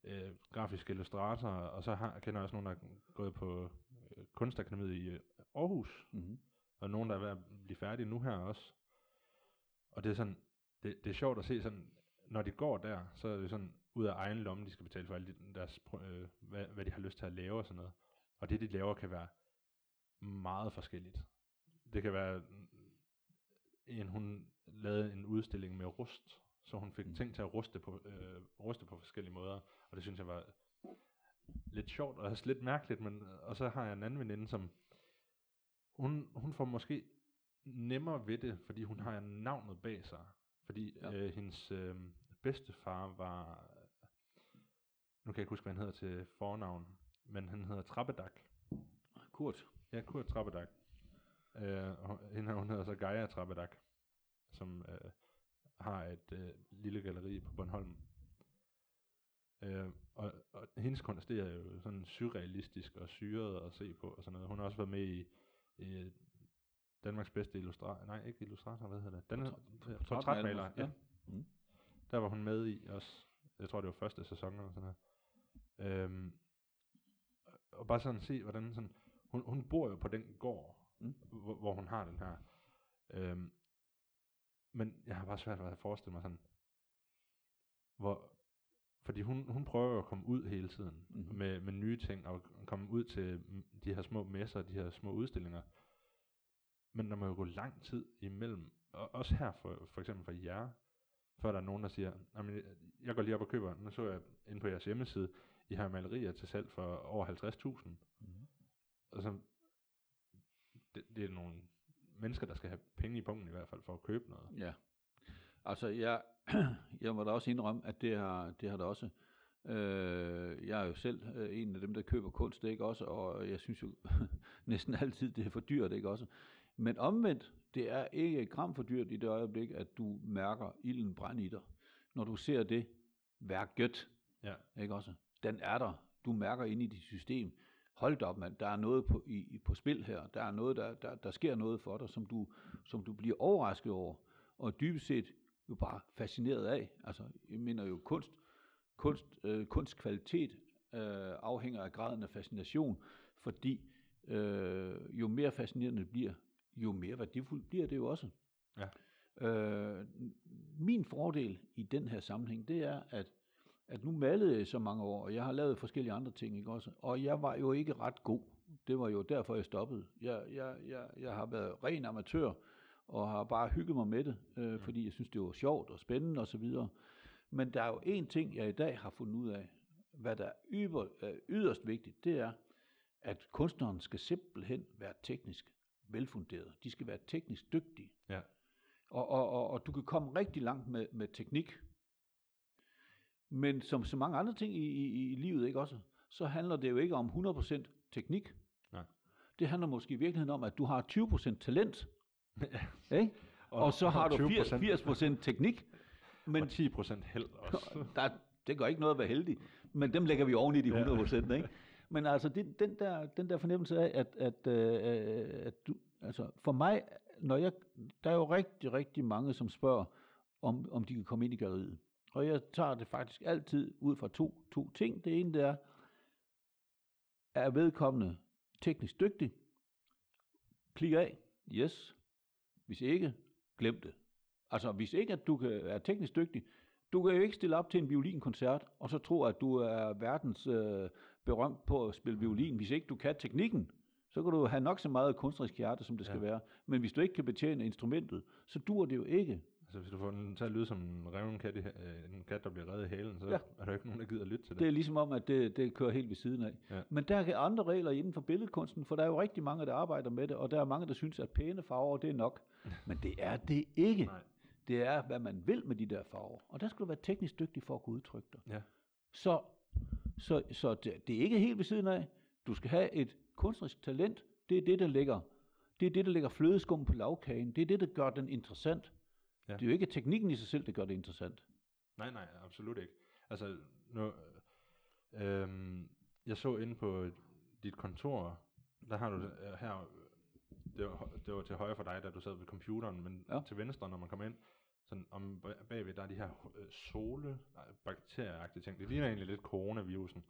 øh, grafisk illustrator, og så har, kender jeg også nogen, der er gået på øh, Kunstakademiet i øh, Aarhus, Mm-hmm. og nogen, der er ved at blive færdige nu her også. Og det er sådan, det, det er sjovt at se sådan, når de går der, så er det sådan, ud af egen lomme, de skal betale for alle de, deres, øh, hvad, hvad de har lyst til at lave og sådan noget. Og det, de laver, kan være meget forskelligt. Det kan være, mm, en hun lavede en udstilling med rust, så hun fik Mm. ting til at ruste på, øh, ruste på forskellige måder, og det synes jeg var lidt sjovt og også lidt mærkeligt, men og så har jeg en anden veninde, som hun, hun får måske nemmere ved det, fordi hun har navnet bag sig. Fordi ja. øh, hendes øh, bedstefar var, nu kan jeg ikke huske, hvad han hedder til fornavn, men han hedder Trappedak. Kurt. Ja, Kurt Trappedak. Øh, og hende her, hun hedder så Gaia Trappedak, som øh, har et øh, lille galleri på Bornholm. Øh, og, og hendes kunst, det er jo sådan surrealistisk og syret at se på og sådan noget. Hun har også været med i, i Danmarks bedste illustrator, nej ikke illustrator, hvad hedder det? Den, Portræt- portrætmaler, ja. ja. Mm. Der var hun med i også. Jeg tror, det var første sæson eller sådan noget. Øhm, og bare sådan se, hvordan sådan, hun, hun bor jo på den gård, Mm. hvor, hvor hun har den her. Øhm, men jeg har bare svært ved at forestille mig sådan, hvor, fordi hun, hun prøver at komme ud hele tiden Mhm. med, med nye ting, og komme ud til mm, de her små messer, de her små udstillinger. Men der må jo gå lang tid imellem, og også her for, for eksempel for jer, før der er nogen, der siger, "Jamen, jeg- jeg går lige op og køber, nu så jeg inde på jeres hjemmeside, I har malerier til salg for over 50.000. Mhm. Altså, det, det er nogle mennesker, der skal have penge i punkten i hvert fald, for at købe noget. Ja. Altså, jeg, *clears throat* jeg må da også indrømme, at det har, det har der også. Øh, jeg er jo selv øh, en af dem, der køber kunst, ikke også? Og jeg synes jo *laughs* næsten altid, det er for dyrt, ikke også? Men omvendt, det er ikke et gram for dyrt i det øjeblik, at du mærker ilden brænde i dig. Når du ser det, vær gødt, Ja. ikke også? Den er der. Du mærker ind i dit system. Hold da op, mand. Der er noget på, i, i- på spil her. Der er noget, der, der, der sker noget for dig, som du, som du bliver overrasket over. Og dybest set jo bare fascineret af. Altså, jeg mener jo kunst, kunst, øh, kunstkvalitet øh, afhænger af graden af fascination, fordi øh, jo mere fascinerende det bliver, jo mere værdifuldt bliver det jo også. Ja. Øh, min fordel i den her sammenhæng, det er, at, at nu malede jeg så mange år, og jeg har lavet forskellige andre ting, ikke også? Og jeg var jo ikke ret god. Det var jo derfor, jeg stoppede. Jeg, jeg, jeg, jeg har været ren amatør, og har bare hygget mig med det, øh, fordi jeg synes, det var sjovt og spændende osv. Men der er jo en ting, jeg i dag har fundet ud af, hvad der er yber, øh, yderst vigtigt, det er, at kunstneren skal simpelthen være teknisk velfunderet. De skal være teknisk dygtige. Ja. Og, og, og, og du kan komme rigtig langt med, med teknik. Men som så mange andre ting i, i, i livet, ikke også, så handler det jo ikke om 100% teknik. Nej. Det handler måske i virkeligheden om, at du har 20% talent, ja. ikke? Og, og så har du 80%, 20% 80% teknik. Men, og 10% held også. *laughs* der, det gør ikke noget at være heldig, men dem lægger vi oven i de Ja. 100%, ikke? Men altså, det, den, der, den der fornemmelse af, at, at, øh, at du, altså for mig, når jeg, der er jo rigtig, rigtig mange, som spørger, om, om de kan komme ind i galleriet. Og jeg tager det faktisk altid ud fra to, to ting. Det ene det er, er vedkommende teknisk dygtig? Klik af. Yes. Hvis ikke, glem det. Altså, hvis ikke, at du kan, er teknisk dygtig, du kan jo ikke stille op til en violinkoncert, og så tro, at du er verdens øh, berømt på at spille violin. Hvis ikke du kan teknikken, så kan du have nok så meget kunstnerisk hjerte, som det skal Ja. være. Men hvis du ikke kan betjene instrumentet, så dur det jo ikke. Altså, hvis du får den til at lyde som en reven kat, i, øh, en kat, der bliver reddet i halen, så Ja. er der ikke nogen, der gider lytte til det. Det er ligesom om, at det, det kører helt ved siden af. Ja. Men der er andre regler inden for billedkunsten, for der er jo rigtig mange, der arbejder med det, og der er mange, der synes, at pæne farver, det er nok. *laughs* Men det er det ikke. Nej. Det er, hvad man vil med de der farver. Og der skal du være teknisk dygtig for at kunne udtrykke dig. Ja. Så, så, så det, det er ikke helt ved siden af. Du skal have et kunstnerisk talent. Det er det, der ligger, det er det, der ligger flødeskum på lavkagen. Det er det, der gør den interessant. Ja. Det er jo ikke teknikken i sig selv, der gør det interessant. Nej, nej, absolut ikke. Altså, nu, øh, jeg så inde på dit kontor, der har du det, øh, her, øh, det var, det var til højre for dig, da du sad ved computeren, men Ja. til venstre, når man kommer ind, sådan om ba- bagved, der er de her øh, sole, bakterieagtige ting. Det ligner egentlig lidt coronavirusen.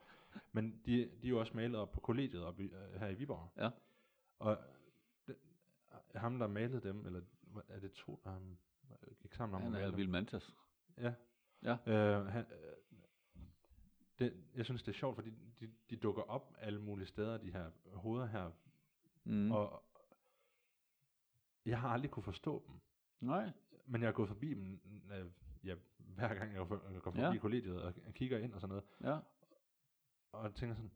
Men de, de er jo også malet op på kollegiet op i, øh, her i Viborg. Ja. Og det, ham, der malede dem, eller er det to, um, gik sammen om Han er male dem? Vild Mantas. Ja. Ja. Øh, han, øh, det, jeg synes, det er sjovt, fordi de, de dukker op alle mulige steder, de her hoveder her. Mm. Og jeg har aldrig kunne forstå dem. Nej. Men jeg har gået forbi dem, øh, ja, hver gang jeg går, for, går forbi Ja. kollegiet og kigger ind og sådan noget. Ja. Og tænker sådan,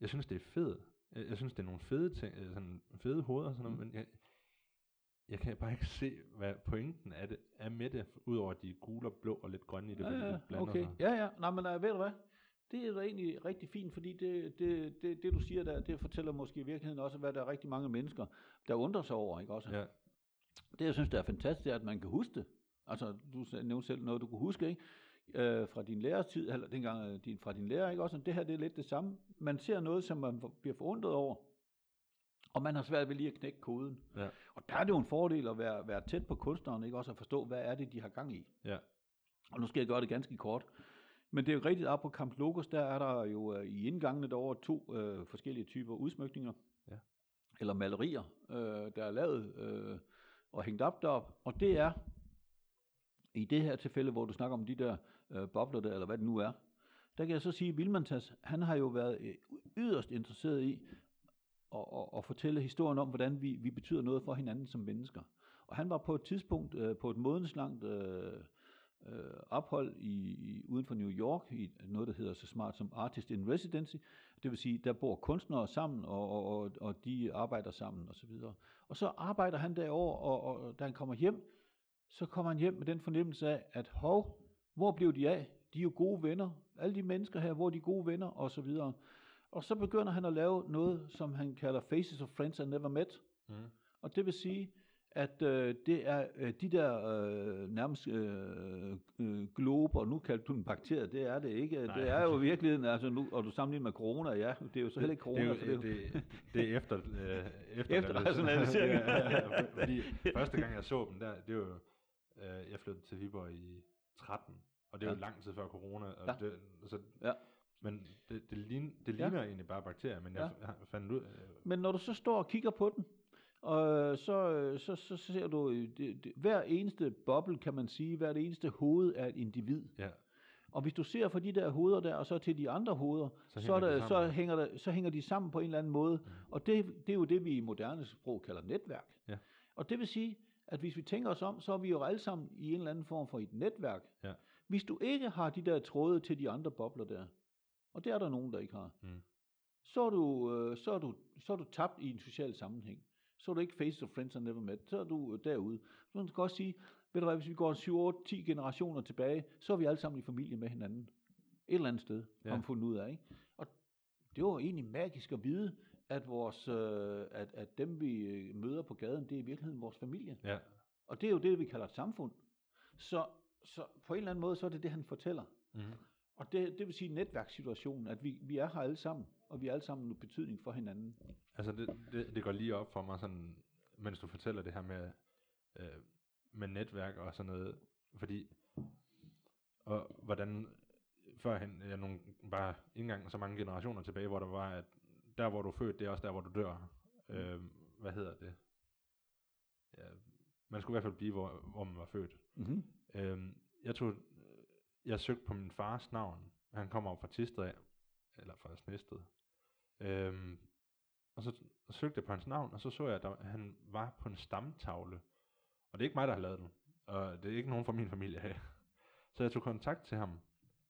jeg synes, det er fedt. Jeg, jeg synes, det er nogle fede, ting, øh, sådan fede hoveder og sådan noget, Mm. men jeg, jeg kan bare ikke se, hvad pointen er, det, er med det, udover de gule og blå og lidt grønne i det, Ja, ja, de blander okay. sig. Ja, ja. Nej, men uh, ved du hvad? Det er da egentlig rigtig fint, fordi det, det, det, det du siger der, det fortæller måske i virkeligheden også, hvad der er rigtig mange mennesker, der undrer sig over, ikke også? Ja, Det, jeg synes, der er fantastisk, det er, at man kan huske det. Altså, du nævnte selv noget, du kunne huske, ikke? Øh, fra din lærertid, eller dengang øh, din, fra din lærer, ikke også? Det her, det er lidt det samme. Man ser noget, som man bliver forundret over, og man har svært ved lige at knække koden. Ja. Og der er det jo en fordel at være, være tæt på kunstneren, ikke også? At forstå, hvad er det, de har gang i. ja, Og nu skal jeg gøre det ganske kort. Men det er jo rigtigt, op på Camp Logos, der er der jo øh, i indgangene derovre to øh, forskellige typer udsmykninger. Ja. Eller malerier, øh, der er lavet øh, og hængt op derop. Og det er, i det her tilfælde, hvor du snakker om de der øh, bobler der, eller hvad det nu er, der kan jeg så sige, at Vilmantas, han har jo været øh, yderst interesseret i og, og, og fortælle historien om, hvordan vi, vi betyder noget for hinanden som mennesker. Og han var på et tidspunkt øh, på et månedslangt øh, øh, ophold i, i, uden for New York, i noget, der hedder så smart som Artist in Residency. Det vil sige, der bor kunstnere sammen, og, og, og, og de arbejder sammen osv. Og, og så arbejder han derovre, og, og da han kommer hjem, så kommer han hjem med den fornemmelse af, at hov, hvor blev de af? De er jo gode venner. Alle de mennesker her, hvor er de gode venner, og så videre. Og så begynder han at lave noget, som han kalder Faces of Friends I Never Met. Mm. Og det vil sige, at øh, det er øh, de der øh, nærmest øh, øh, glober, nu kalder du en bakterie, det er det ikke. Nej. Det er jo virkeligheden, altså nu, og du sammenligner med corona, ja, det er jo så heller ikke corona. det, er jo, det, er jo- det, er efter, øh, *laughs* efter, Efter rationalisering. *laughs* ja, ja, fordi *laughs* første gang jeg så dem der, det var jo, øh, jeg flyttede til Viborg i 13, og det er jo Ja. lang tid før corona. Og Ja. det, så, Ja. Men det, det, lign, det Ja. ligner egentlig bare bakterier, men jeg, jeg fandt ud øh, Men når du så står og kigger på den, og så, øh, så, så ser du, øh, det, det, hver eneste boble, kan man sige, hvert eneste hoved er et individ. ja, Og hvis du ser fra de der hoveder der, og så til de andre hoveder, Så så, så, er hænger de der, så, hænger der, så hænger de sammen på en eller anden måde. Mm. Og det, det er jo det, vi i moderne sprog kalder netværk. Ja. Og det vil sige, at hvis vi tænker os om, så er vi jo alle sammen i en eller anden form for et netværk. Ja. Hvis du ikke har de der tråde til de andre bobler der, og det er der nogen, der ikke har, Mm. så, er du, øh, så, er du, så er du tabt i en social sammenhæng. Så er du ikke face of friends I never met. Så er du øh, derude. Så man kan godt sige, ved du hvad, hvis vi går 7, 8, 10 generationer tilbage, så er vi alle sammen i familie med hinanden. Et eller andet sted, Ja. har man fundet ud af. Ikke? Og det var egentlig magisk at vide, at, vores, øh, at, at dem, vi møder på gaden, det er i virkeligheden vores familie. ja, Og det er jo det, vi kalder et samfund. Så, så på en eller anden måde, så er det det, han fortæller. mm. Og det, det vil sige netværkssituationen, at vi, vi er her alle sammen, og vi har alle sammen en betydning for hinanden. Altså det, det, det går lige op for mig sådan, mens du fortæller det her med, øh, med netværk og sådan noget, fordi, og hvordan, førhen, ja, nogle, bare ikke engang så mange generationer tilbage, hvor der var, at der hvor du er født, det er også der hvor du dør. Øh, hvad hedder det? Ja, man skulle i hvert fald blive, hvor, hvor man var født. Mm-hmm. Øhm, jeg tog, jeg søgte på min fars navn. Han kommer op fra Tisted af, eller fra Snested. Øhm, og så søgte jeg på hans navn, og så så jeg, at der, han var på en stamtavle. Og det er ikke mig, der har lavet den. Og det er ikke nogen fra min familie af. *laughs* Så jeg tog kontakt til ham,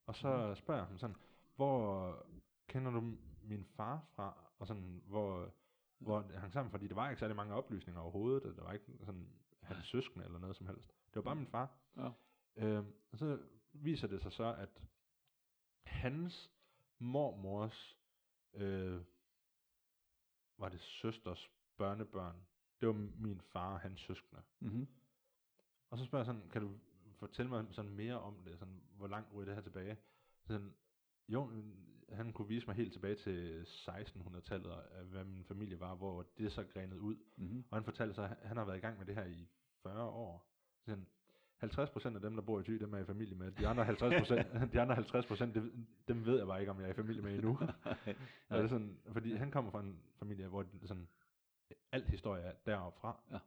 og så spørger jeg ham sådan, hvor kender du min far fra? Og sådan, hvor, hvor det hang sammen, fordi der var ikke særlig mange oplysninger overhovedet, og der var ikke sådan hans søskende eller noget som helst. Det var bare min far. Ja. Øhm, og så viser det sig så, at hans mormors, øh, var det søsters børnebørn, det var min far og hans søskende. Mm-hmm. Og så spørger jeg sådan, kan du fortælle mig sådan mere om det, sådan, hvor langt ryger det her tilbage? Sådan, jo, han kunne vise mig helt tilbage til 1600-tallet, af hvad min familie var, hvor det så grenede ud. Mm-hmm. Og han fortalte så, at han har været i gang med det her i 40 år. Sådan, 50% af dem, der bor i Thy, dem er i familie med. De andre 50%, *laughs* de andre 50% det, dem ved jeg bare ikke, om jeg er i familie med endnu. *laughs* og det er sådan, fordi han kommer fra en familie, hvor det sådan, alt historie er deroppe fra. Ja.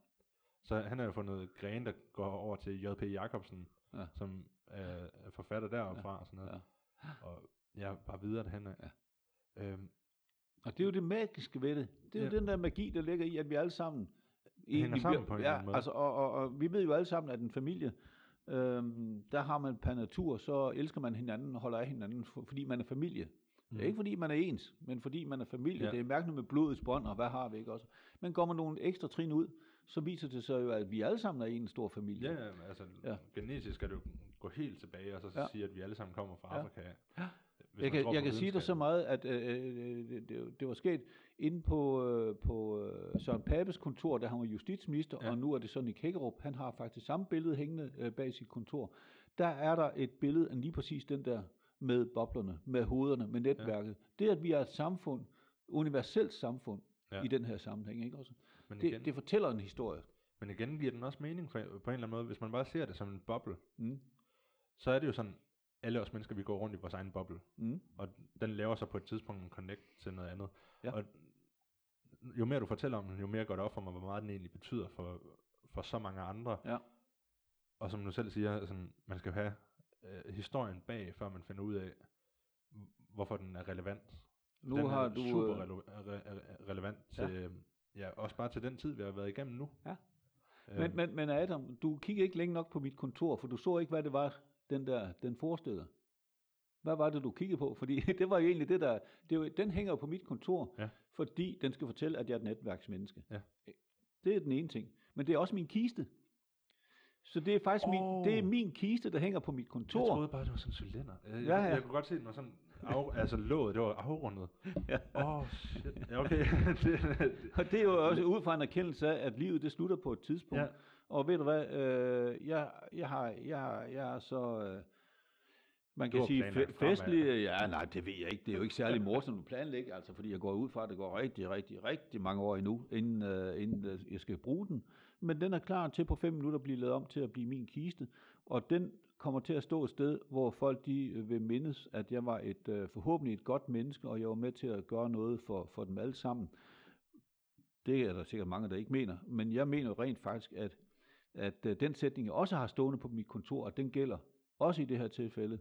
Så han har jo fundet grene, der går over til J.P. Jacobsen, Ja. som er er forfatter deroppe Ja. fra og sådan noget. Ja. Og ja, bare videre derhen af. Ja. Øhm, Og det er jo det magiske ved det. Det er jo Ja. den der magi, der ligger i, at vi alle sammen... egentlig sammen bliver- på en ja, måde. Altså, og, og, og vi ved jo alle sammen, at en familie, øhm, der har man per natur, så elsker man hinanden og holder af hinanden, for, fordi man er familie. Mm. Det er ikke fordi, man er ens, men fordi man er familie. Ja. Det er mærkeligt med blodets bånd, og hvad har vi ikke også. Men går man nogle ekstra trin ud, så viser det sig jo, at vi alle sammen er en stor familie. Ja, altså Ja. genetisk skal du gå helt tilbage, og så ja. sige, at vi alle sammen kommer fra Ja. Afrika. Ja. Hvis jeg kan, jeg kan sige dig så meget, at øh, øh, det, det, det var sket inde på, øh, på øh, Søren Papes kontor, da han var justitsminister, ja. Og nu er det så Nick Hækkerup. Han har faktisk samme billede hængende øh, bag sit kontor. Der er der et billede af lige præcis den der med boblerne, med hovederne, med netværket. Ja. Det, at vi er et samfund, universelt samfund ja. Ja. i den her sammenhæng, ikke også? Men igen, Det, det fortæller en historie. men igen giver den også mening på, på en eller anden måde. Hvis man bare ser det som en boble, Mm. så er det jo sådan, alle os mennesker, vi går rundt i vores egen boble. Mm. Og den laver så på et tidspunkt en connect til noget andet. Ja. Og jo mere du fortæller om den, jo mere går det op for mig, hvor meget den egentlig betyder for, for så mange andre. Ja. Og som du selv siger, sådan, man skal have øh, historien bag, før man finder ud af, hvorfor den er relevant. Nu den har er du... super øh, rele- re- re- relevant Ja. til, ja. også bare til den tid, vi har været igennem nu. Ja. Øh, Men, men, men Adam, du kiggede ikke længe nok på mit kontor, for du så ikke, hvad det var, den der, den forestillede. Hvad var det, du kiggede på? Fordi *laughs* det var jo egentlig det, der... Det var, den hænger jo på mit kontor, Ja. fordi den skal fortælle, at jeg er et netværksmenneske. Ja. Det er den ene ting. Men det er også min kiste. Så det er faktisk min, Åh. det er min kiste, der hænger på mit jeg kontor. troede bare, det var sådan en cylinder. Jeg, Ja, jeg, ja. jeg kunne godt se, den var sådan... Af, altså låget, det var afrundet. Ja. Åh, oh, shit. Ja, okay. *laughs* det, Og det er jo også ud fra en erkendelse af, at livet det slutter på et tidspunkt. ja. Og ved du hvad, øh, jeg, jeg, har, jeg, jeg er så, øh, man kan sige, fe- fremad. festlig. Ja, nej, det ved jeg ikke. Det er jo ikke særlig morsomt at planlægge, altså, fordi jeg går ud fra, at det går rigtig, rigtig, rigtig mange år endnu, inden, øh, inden øh, jeg skal bruge den. Men den er klar til på fem minutter at blive lavet om til at blive min kiste. Og den kommer til at stå et sted, hvor folk de øh, vil mindes, at jeg var et øh, forhåbentlig et godt menneske, og jeg var med til at gøre noget for, for dem alle sammen. Det er der sikkert mange, der ikke mener, men jeg mener rent faktisk, at, at øh, den sætning, jeg også har stående på mit kontor, at den gælder også i det her tilfælde.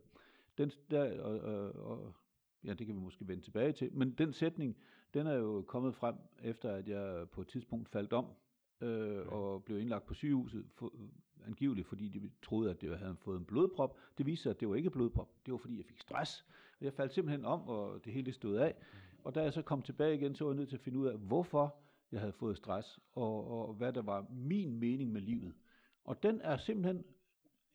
Den, der, og, og, og, ja, det kan vi måske vende tilbage til, men den sætning, den er jo kommet frem, efter at jeg på et tidspunkt faldt om, øh, og blev indlagt på sygehuset, for, angiveligt fordi de troede, at det havde fået en blodprop. Det viste sig, at det var ikke blodprop. Det var fordi, jeg fik stress. Og jeg faldt simpelthen om, og det hele stod af. Og da jeg så kom tilbage igen, så var jeg nødt til at finde ud af, hvorfor jeg havde fået stress, og, og hvad der var min mening med livet. Og den er simpelthen,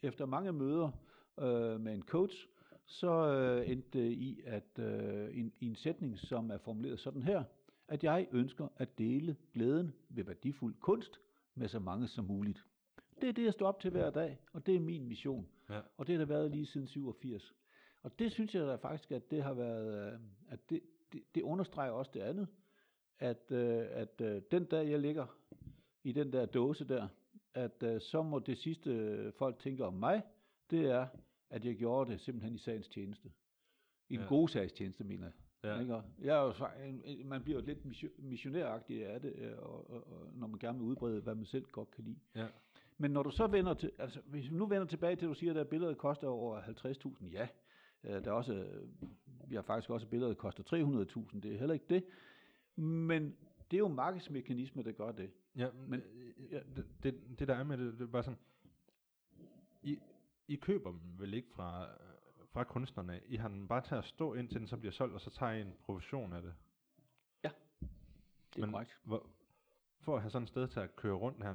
efter mange møder øh, med en coach, så øh, endte det i, at øh, en, en sætning, som er formuleret sådan her, at jeg ønsker at dele glæden ved værdifuld kunst med så mange som muligt. Det er det, jeg står op til hver dag, og det er min mission. Ja. Og det har det været lige siden 87. Og det synes jeg da faktisk, at det har været, øh, at det, det, det understreger også det andet, at, øh, at øh, den dag, jeg ligger i den der dåse der, at så må det sidste folk tænker om mig, det er, at jeg gjorde det simpelthen i sagens tjeneste. I den Ja. gode sags tjeneste, mener jeg. Ja. Ikke? Jeg er jo, en- en- man bliver jo lidt mission- missionæragtig af det, og, og, og, når man gerne vil udbrede, hvad man selv godt kan lide. Ja. Men når du så vender til, altså hvis vi nu vender tilbage til, at du siger, at billedet koster over 50.000, ja. Øh, Der er også, øh, vi har faktisk også billeder, der koster 300.000, det er heller ikke det. Men det er jo markedsmekanismer, der gør det. Ja, Men- men ja, det, det, det der er med det, det er bare sådan, I, I køber dem vel ikke fra, øh, fra kunstnerne. I har den bare til at stå indtil den så bliver solgt, og så tager I en provision af det. Det er Men korrekt. Hvor, for at have sådan et sted til at køre rundt her,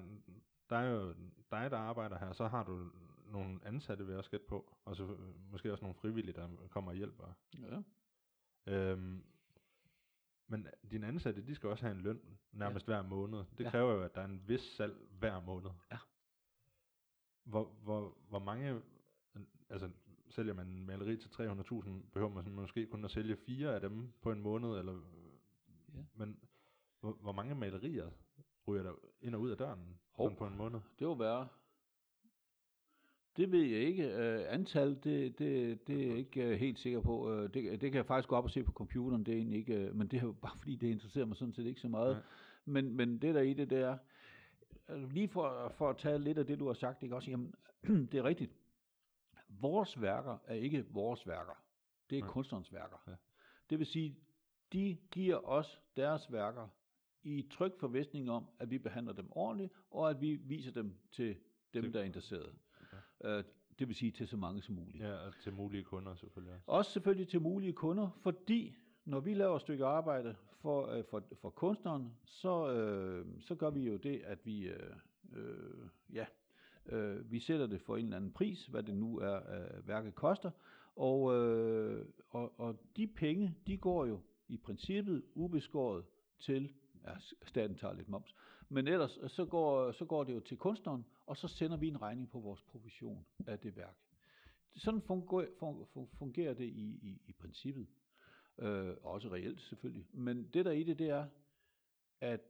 der er jo dig, der arbejder her, så har du nogle ansatte, jeg også gætte på, og så måske også nogle frivillige, der kommer og hjælper. Ja. Øhm, men dine ansatte, de skal også have en løn nærmest hver måned. Det Ja. kræver jo, at der er en vis salg hver måned. Ja. Hvor, hvor, hvor mange, altså sælger man en maleri til 300.000, behøver man sådan måske kun at sælge fire af dem på en måned, eller, Ja. men hvor, hvor mange malerier ryger der ind og ud af døren Hov. på en måned? Det var værre. Det ved jeg ikke. Uh, antal, det, det, det er jeg ikke uh, helt sikker på. Uh, det, det kan jeg faktisk gå op og se på computeren, det er egentlig ikke, uh, men det er jo *laughs* bare fordi, det interesserer mig sådan set ikke så meget. Men, men det der i det, det er, altså lige for, for at tage lidt af det, du har sagt, ikke også, jamen, *clears throat* det er rigtigt. Vores værker er ikke vores værker. Det er Nej. kunstnerens værker. Ja. Det vil sige, de giver os deres værker i tryg forvisning om, at vi behandler dem ordentligt, og at vi viser dem til dem, Til- der er interesseret. Øh, det vil sige til så mange som muligt. Ja, og til mulige kunder selvfølgelig også. Også selvfølgelig til mulige kunder, fordi når vi laver et stykke arbejde for, øh, for, for kunstneren, så, øh, så gør vi jo det, at vi, øh, øh, ja, øh, vi sætter det for en eller anden pris, hvad det nu er, øh, værket koster, og, øh, og, og de penge, de går jo i princippet ubeskåret til, ja, staten tager lidt moms, men ellers øh, så går, så går det jo til kunstneren, og så sender vi en regning på vores provision af det værk. Sådan fungerer, fun- fun- fungerer det i, i, i princippet. Øh, også reelt selvfølgelig. Men det der i det, det er, at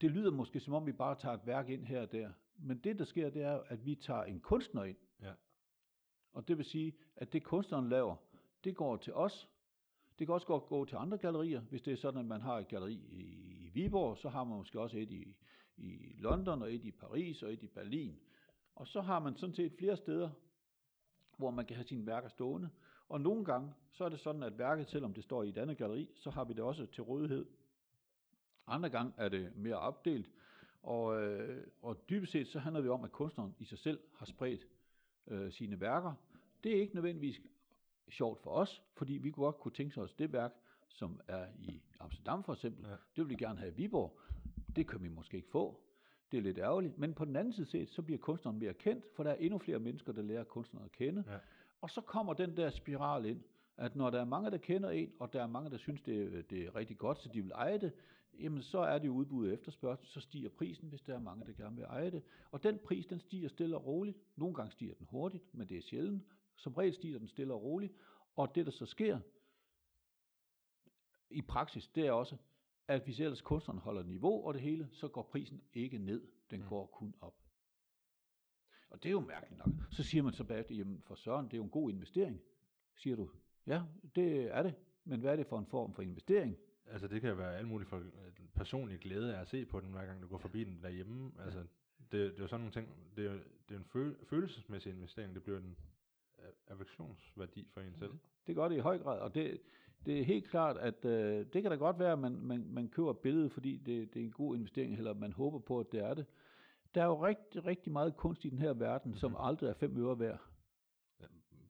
det lyder måske som om, vi bare tager et værk ind her og der. Men det, der sker, det er, at vi tager en kunstner ind. Ja. Og det vil sige, at det kunstneren laver, det går til os. Det kan også godt gå til andre gallerier. Hvis det er sådan, at man har et galleri i Viborg, så har man måske også et i, i London, og et i Paris, og et i Berlin. Og så har man sådan set flere steder, hvor man kan have sine værker stående. Og nogle gange, så er det sådan, at værket, selvom det står i et andet galleri, så har vi det også til rådighed. Andre gange er det mere opdelt, og, øh, og dybest set så handler det om, at kunstneren i sig selv har spredt øh, sine værker. Det er ikke nødvendigvis sjovt for os, fordi vi kunne godt kunne tænke os det værk, som er i Amsterdam for eksempel, Ja. det vil vi gerne have i Viborg. Det kan vi måske ikke få. Det er lidt ærgerligt. Men på den anden side set, så bliver kunstneren mere kendt, for der er endnu flere mennesker, der lærer kunstneren at kende. Ja. Og så kommer den der spiral ind, at når der er mange, der kender en, og der er mange, der synes, det er, det er rigtig godt, så de vil eje det, jamen så er det udbud og efterspørgsel, så stiger prisen, hvis der er mange, der gerne vil eje det. Og den pris, den stiger stille og roligt. Nogle gange stiger den hurtigt, men det er sjældent. Som regel stiger den stille og roligt. Og det, der så sker i praksis, det er også, at hvis ellers kunstneren holder niveau og det hele, så går prisen ikke ned. Den Mm. går kun op. Og det er jo mærkeligt nok. Så siger man så bagefter, jamen for Søren, det er jo en god investering. Siger du, ja, det er det. Men hvad er det for en form for investering? Altså det kan være alt muligt for øh, personlig glæde af at se på den, hver gang du går forbi den derhjemme. Altså det, det er jo sådan nogle ting, det er det er en føl, følelsesmæssig investering, det bliver en øh, affektionsværdi for en selv. Det gør det i høj grad, og det, det er helt klart, at øh, det kan da godt være, at man, man, man køber et billede, fordi det, det er en god investering, eller man håber på, at det er det. Der er jo rigtig, rigtig meget kunst i den her verden, som Mhm. aldrig er fem øre værd.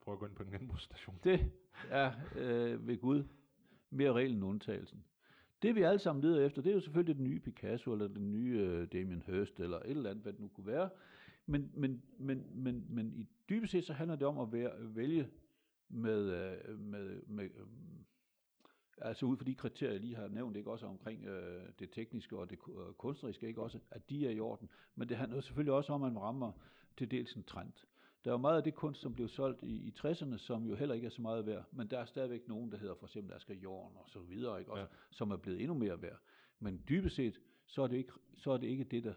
Prøv at gå ind på en genbrugsstation. Det er øh, ved Gud mere reglen end undtagelsen. Det vi alle sammen leder efter, det er jo selvfølgelig den nye Picasso, eller den nye øh, Damien Hirst, eller et eller andet, hvad det nu kunne være. Men, men, men, men, men i dybest set, så handler det om at være, vælge med, øh, med, med øh, altså ud fra de kriterier, jeg lige har nævnt, ikke også omkring øh, det tekniske og det øh, kunstneriske, ikke også, at de er i orden. Men det handler selvfølgelig også om, at man rammer til dels en trend. Der er jo meget af det kunst, som blev solgt i, i 60'erne, som jo heller ikke er så meget værd, men der er stadigvæk nogen, der hedder for eksempel Asger Jorn og så videre, ikke også, Ja. som er blevet endnu mere værd. Men dybest set, så er det ikke, så er det, ikke det, der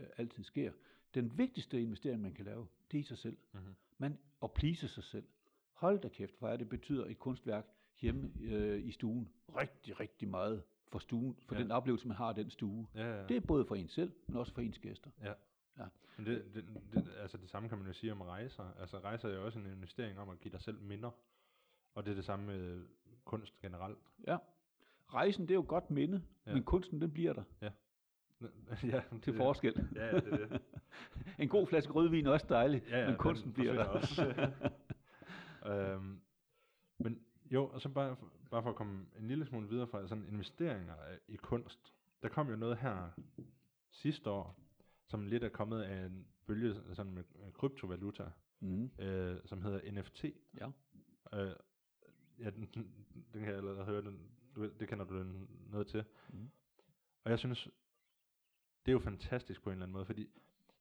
øh, altid sker. Den vigtigste investering, man kan lave, det er i sig selv. Mhm. Man, at please sig selv. Hold da kæft, hvor er det betyder et kunstværk hjemme øh, i stuen rigtig, rigtig meget for stuen, for Ja. den oplevelse, man har af den stue. Ja, ja. Det er både for en selv, men også for ens gæster. Ja. Ja. Men det, det, det, altså det samme kan man jo sige om rejser. Altså rejser er jo også en investering om at give dig selv minder. Og det er det samme med kunst generelt. Ja. Rejsen, det er jo godt minde, Ja. ja. men kunsten, den bliver der ja, *laughs* til forskel. Ja, ja, det er det. *laughs* en god flaske rødvin er også dejlig, Ja, ja, men kunsten bliver der. også. *laughs* øhm, men jo, og så bare, bare for at komme en lille smule videre fra sådan investeringer i kunst. Der kom jo noget her sidste år, som lidt er kommet af en bølge sådan med kryptovaluta, mm. øh, som hedder NFT. Ja. Øh, ja, den, den, kan jeg allerede høre, den, du, det kender du den noget til. Mm. Og jeg synes, det er jo fantastisk på en eller anden måde, fordi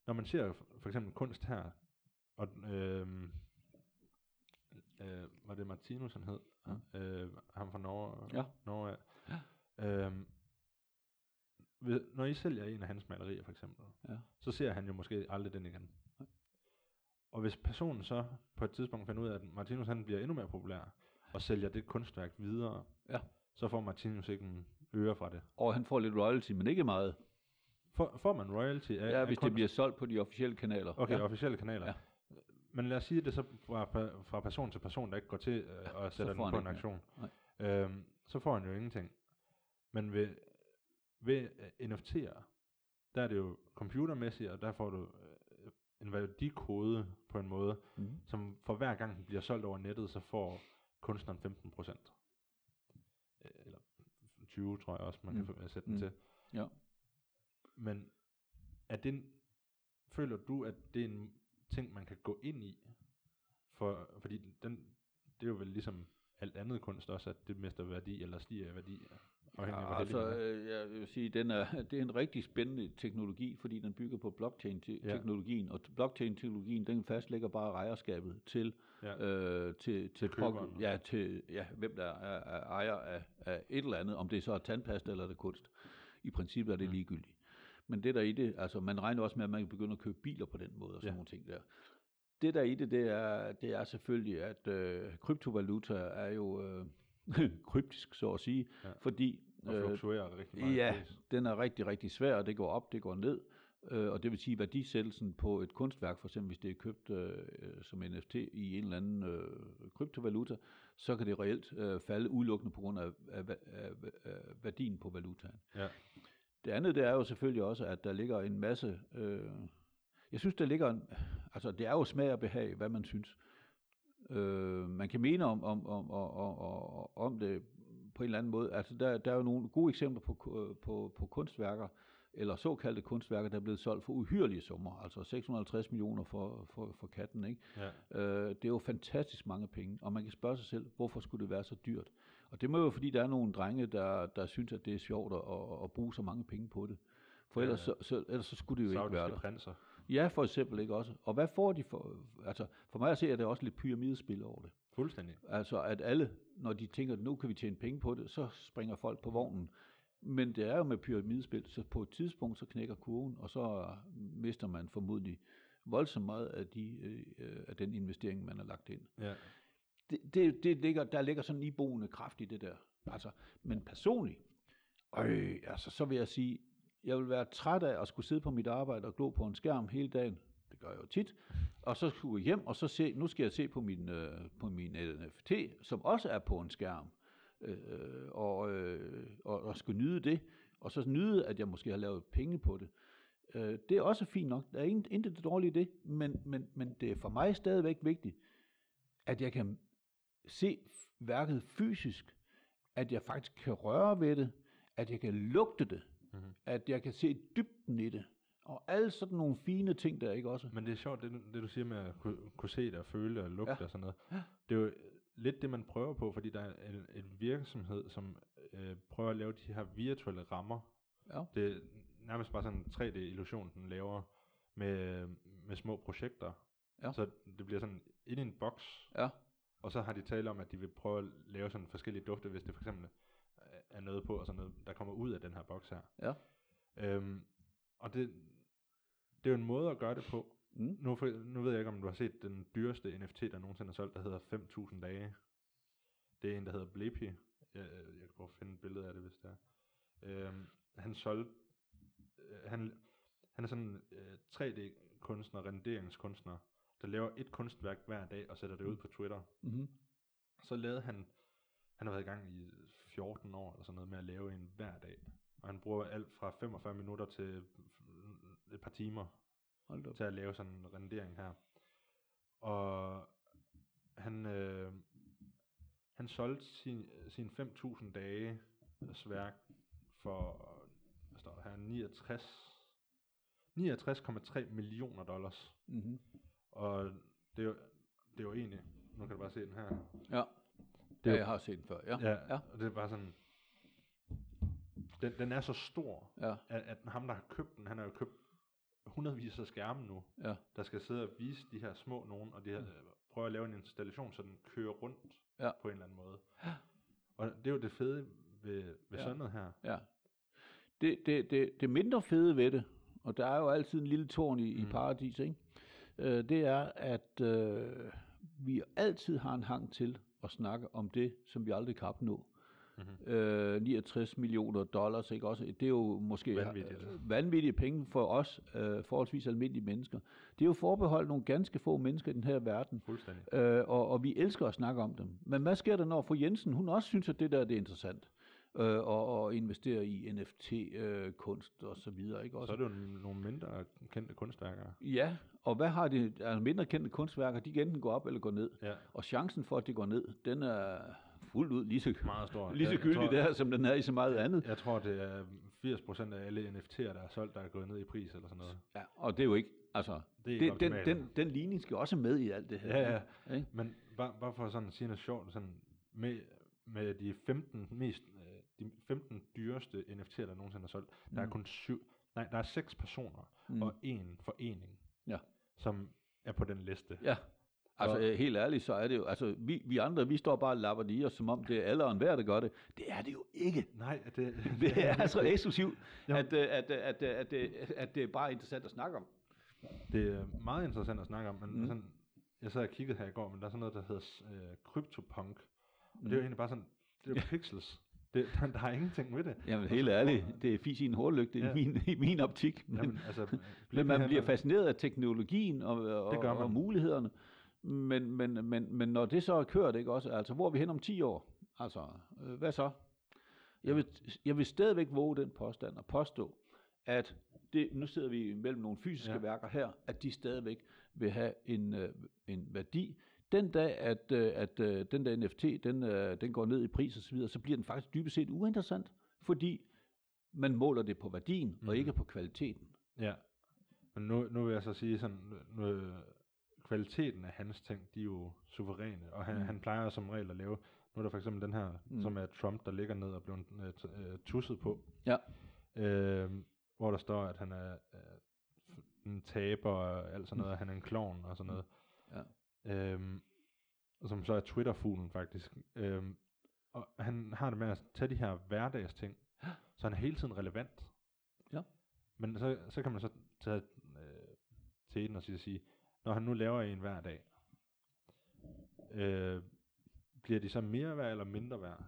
når man ser for, eksempel kunst her, og øh, øh, var det Martinus han hed, Ja. øh, ham fra Norge, Ja. Norge ja. øh, ved, når I sælger en af hans malerier for eksempel, Ja. så ser han jo måske aldrig den igen. Nej. Og hvis personen så på et tidspunkt finder ud af, at Martinus han bliver endnu mere populær, og sælger det kunstværk videre, Ja. så får Martinus ikke en øre fra det. Og han får lidt royalty, men ikke meget. Får, får man royalty af, Ja, af hvis det kunst? bliver solgt på de officielle kanaler. Okay, ja. officielle kanaler. Ja. Men lad os sige, at det så fra, fra person til person, der ikke går til øh, og sætter får den på en aktion. Øhm, så får han jo ingenting. Men ved, ved NFT'er, der er det jo computermæssigt, og der får du øh, en værdikode på en måde, Mm. som for hver gang den bliver solgt over nettet, så får kunstneren 15 procent. Eller 20, tror jeg også, man Mm. kan få- sætte den Mm. til. Ja. Men er det, føler du, at det er en ting, man kan gå ind i? For, fordi den, det er jo vel ligesom alt andet kunst også, at det mister værdi eller stiger i værdi. Ja, altså, er. øh, jeg vil sige, den er, *laughs* det er en rigtig spændende teknologi, fordi den bygger på blockchain-teknologien, og blockchain-teknologien, den fastlægger bare ejerskabet til, Ja. øh, til, til, køberen. pok- ja, til ja, hvem der er, er ejer af, af et eller andet, om det så er tandpasta eller er det kunst. I princippet er det Mm. ligegyldigt. Men det der i det, altså man regner også med, at man kan begynde at købe biler på den måde og sådan Ja. nogle ting der. Det der i det, det er, det er selvfølgelig, at øh, kryptovaluta er jo øh, *laughs* kryptisk, så at sige, Ja. fordi Og øh, fluktuerer rigtig meget. ja, pris. den er rigtig, rigtig svær, og det går op, det går ned. Øh, og det vil sige, værdisættelsen på et kunstværk, for eksempel hvis det er købt øh, som NFT i en eller anden øh, kryptovaluta, så kan det reelt øh, falde udelukkende på grund af, af, af, af værdien på valutaen. Ja. Det andet, det er jo selvfølgelig også, at der ligger en masse... Øh, jeg synes, der ligger... En, altså, det er jo smag og behag, hvad man synes. Øh, man kan mene om, om, om, om, om, om det på en eller anden måde. Altså, der, der er jo nogle gode eksempler på, på, på kunstværker, eller såkaldte kunstværker, der er blevet solgt for uhyrelige summer, altså 650 millioner for, for, for katten. Ikke? Ja. Øh, det er jo fantastisk mange penge, og man kan spørge sig selv, hvorfor skulle det være så dyrt? Og det må jo fordi, der er nogle drenge, der, der synes, at det er sjovt at, at bruge så mange penge på det. For ellers, ja, ja. Så, så, ellers så skulle det jo ikke være der. prinser. Ja, for eksempel ikke også. Og hvad får de for? Altså, for mig at se, er det også lidt pyramidespil over det. Fuldstændig. Altså, at alle, når de tænker, at nu kan vi tjene penge på det, så springer folk på vognen. Men det er jo med pyramidespil, så på et tidspunkt, så knækker kurven, og så mister man formodentlig voldsomt meget af, de, øh, af den investering, man har lagt ind. Ja. Det, det, det ligger, der ligger sådan en iboende kraft i det der. Altså, men personligt, øh, altså, så vil jeg sige, jeg vil være træt af at skulle sidde på mit arbejde og glo på en skærm hele dagen. Det gør jeg jo tit. Og så skulle jeg hjem, og så se, nu skal jeg se på min, øh, på min NFT, som også er på en skærm. Øh, og, øh, og, og skulle nyde det. Og så nyde, at jeg måske har lavet penge på det. Øh, det er også fint nok. Der er intet, intet dårligt i det, men, men, men det er for mig stadigvæk vigtigt, at jeg kan se værket fysisk, at jeg faktisk kan røre ved det, at jeg kan lugte det, mm-hmm. at jeg kan se dybden i det, og alle sådan nogle fine ting der, ikke også? Men det er sjovt, det, det du siger med at kunne, kunne se det og føle og lugte Ja. og sådan noget. Det er jo lidt det, man prøver på, fordi der er en, en virksomhed, som øh, prøver at lave de her virtuelle rammer. Ja. Det er nærmest bare sådan en 3D-illusion, den laver med, med små projekter. Ja. Så det bliver sådan ind i en boks, Ja. Og så har de talt om, at de vil prøve at lave sådan forskellige dufte, hvis det for eksempel er noget på, og sådan noget, der kommer ud af den her boks her. Ja. Øhm, og det, det er jo en måde at gøre det på. Mm. Nu, for, nu ved jeg ikke, om du har set den dyreste NFT, der nogensinde er solgt, der hedder 5.000 dage. Det er en, der hedder Blippi. Jeg, jeg kan prøve at finde et billede af det, hvis det er. Øhm, han solgte... Øh, han, han er sådan øh, 3D-kunstner, renderingskunstner, der laver et kunstværk hver dag og sætter det ud på Twitter. Mm-hmm. Så lavede han... Han har været i gang i 14 år eller sådan noget med at lave en hver dag. Og han bruger alt fra 45 minutter til et par timer Hold op. til at lave sådan en rendering her. Og han, øh, han solgte sin, sin 5.000 dage værk for, hvad står der her, 69, 69,3 millioner dollars. Mm-hmm. Og det er, jo, det er jo egentlig, nu kan du bare se den her. Ja. Det ja, er jo- jeg har set den før. Ja. Ja, Ja. og det er bare sådan, den, den er så stor, Ja. at, at ham, der har købt den, han har jo købt hundredvis af skærme nu, Ja. der skal sidde og vise de her små nogen, og de her, prøve at lave en installation, så den kører rundt Ja. på en eller anden måde. Og det er jo det fede ved, ved Ja. sådan noget her. Ja. Det, det, det, det mindre fede ved det, og der er jo altid en lille tårn i, mm. i Mm. paradis, ikke? Øh, det er, at øh, vi altid har en hang til at snakke om det, som vi aldrig kan opnå. Mhm. Øh, 69 millioner dollars, ikke også? Det er jo måske Vanvittigt. vanvittige penge for os, øh, forholdsvis almindelige mennesker. Det er jo forbeholdt nogle ganske få mennesker i den her verden, Fuldstændig. øh, og, og vi elsker at snakke om dem. Men hvad sker der, når fru Jensen, hun også synes, at det der det er interessant? Øh, og, og investere i NFT-kunst og så videre, ikke Så også? er det jo nogle mindre kendte kunstværker. Ja, og hvad har de, altså mindre kendte kunstværker, de kan enten gå op eller gå ned. Ja, Og chancen for, at det går ned, den er fuldt ud lige så, meget stor. *laughs* lige så jeg gyldig tror- der, som den er i så meget andet. Jeg tror, det er 80% af alle NFT'er, der er solgt, der er gået ned i pris eller sådan noget. Ja, og det er jo ikke, altså, Det er det, den, den, den ligning skal også med i alt det her. Ja, ja. Ikke? Men bare, bare for sådan at sige noget sjovt, sådan med, med de 15 mest, øh, de 15 dyreste NFT'er, der nogensinde er solgt, mm. der er Mm. kun syv, nej, der er seks personer Mm. mm. og en forening, Ja. som er på den liste. Ja, altså Og- helt ærligt, så er det jo, altså vi, vi andre, vi står bare og lapper det i os, som om det er alle og enhver, der gør det. Det er det jo ikke. Nej, det, *laughs* Det er *laughs* så eksklusivt, Jo. at, øh, at, øh, at, øh, at, det, at det er bare interessant at snakke om. det er meget interessant at snakke om, men Mm. mm. sådan, jeg sad og kiggede her i går, men der er sådan noget, der hedder øh, CryptoPunk, og det er Mm. jo egentlig bare sådan, det er jo pixels. Det, *laughs* der, der er ingenting ved det. Jamen helt ærligt, det er fis i en hårlygte Ja. i, min, i min optik. Men, Jamen, altså, men man bliver fascineret af teknologien og, og, Det gør man. og mulighederne. Men, men, men, men når det så er kørt, ikke også? Altså, hvor er vi hen om 10 år? Altså, øh, hvad så? Jeg vil, jeg vil stadigvæk våge den påstand og påstå, at det, nu sidder vi mellem nogle fysiske ja. værker her, at de stadigvæk vil have en, øh, en værdi. Den dag, at, øh, at øh, den der NFT, den, øh, den går ned i pris og så videre, så bliver den faktisk dybest set uinteressant, fordi man måler det på værdien, mm. Mhm. og ikke på kvaliteten. Ja. Men nu, nu vil jeg så sige sådan, nu, kvaliteten af hans ting, de er jo suveræne, og han, Mm. mm. han plejer som regel at lave, nu er der for eksempel den her, Mm. mm. som er Trump, der ligger ned og bliver øh, tusset på, Ja. øh, hvor der står, at han er øh, en taber og alt sådan noget, og han er en klovn og sådan noget. Ja. Øhm, som så er Twitter-fuglen faktisk. Øhm, og han har det med at tage de her hverdagsting, så han er hele tiden relevant. Ja. Men så, så kan man så tage øh, til den og sige, når han nu laver en hver dag, øh, bliver de så mere værd eller mindre værd?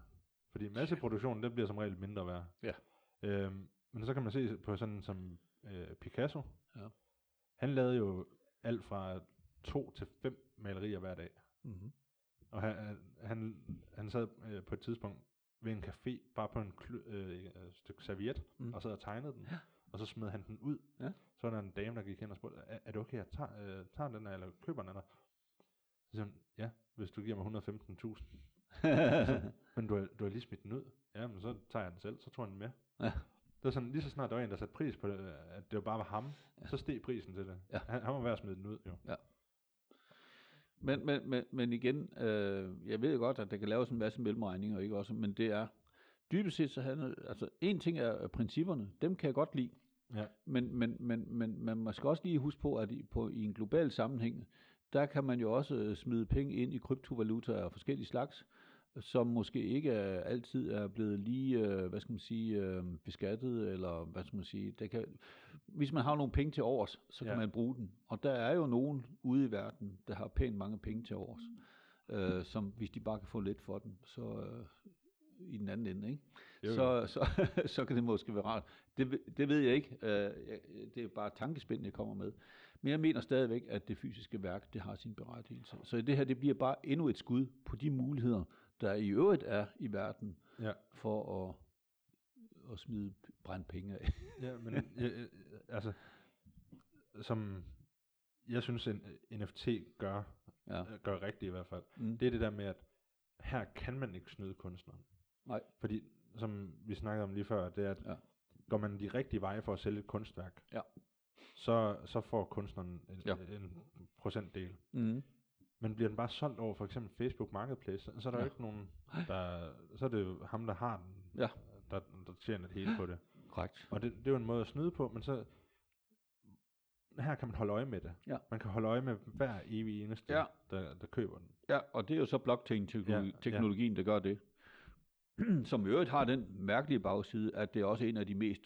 Fordi masseproduktionen, den bliver som regel mindre værd. Ja. Øhm, men så kan man se på sådan som øh, Picasso. Ja. Han lavede jo alt fra to til fem malerier hver dag. Mm-hmm. Og han, han, han sad øh, på et tidspunkt ved en café, bare på en kly, øh, et stykke serviet, Mm. og sad og tegnede den. Ja. Og så smed han den ud. Ja. Så var der en dame, der gik hen og spurgte, er, er det okay, jeg tager, øh, tager den her, eller køber den her? Så siger hun, ja, hvis du giver mig 115.000. *laughs* Men du har, du har lige smidt den ud. Ja, men så tager jeg den selv, så tog han den med. Ja. Det var sådan, lige så snart der var en, der satte pris på det, øh, at det var bare var ham, ja. så steg prisen til det. Ja. Han, han var ved at smide den ud, jo. Men, men, men, men igen, øh, jeg ved godt, at der kan laves en masse mellemregninger, ikke også, men det er, dybest set så handler, altså en ting er øh, principperne, dem kan jeg godt lide, Ja. men, men, men, men man må skal også lige huske på, at i, på, i en global sammenhæng, der kan man jo også øh, smide penge ind i kryptovaluta af forskellige slags, som måske ikke altid er blevet lige, øh, hvad skal man sige, øh, beskattet, eller hvad skal man sige, det kan, hvis man har nogle penge til overs, så kan Ja. man bruge den. Og der er jo nogen ude i verden, der har pænt mange penge til overs, øh, som hvis de bare kan få lidt for den, så øh, i den anden ende, ikke? Jo, så, så, *laughs* så kan det måske være rart. Det, ved- det ved jeg ikke. Øh, det er bare tankespind, jeg kommer med. Men jeg mener stadigvæk, at det fysiske værk, det har sin berettigelse. Så det her, det bliver bare endnu et skud på de muligheder, der i øvrigt er i verden, Ja. for at, at smide brænde penge af. Ja, *laughs* men jeg, altså, som jeg synes, en NFT gør, Ja. gør rigtigt i hvert fald, Mm. det er det der med, at her kan man ikke snyde kunstneren. Nej. Fordi, som vi snakkede om lige før, det er, at Ja. går man de rigtige veje for at sælge et kunstværk, Ja. så, så får kunstneren en, ja. en procentdel. Mm. Men bliver den bare solgt over for eksempel Facebook Marketplace, så, så er der Ja. jo ikke nogen, der, så er det jo ham, der har den, Ja. der, der tjener det hele på det. Korrekt. Og det, det er jo en måde at snyde på, men så her kan man holde øje med det. Ja. Man kan holde øje med hver evig eneste, Ja. der, der køber den. Ja, og det er jo så blockchain-teknologien, der gør det. *clears throat* Som i øvrigt har den mærkelige bagside, at det er også en af de mest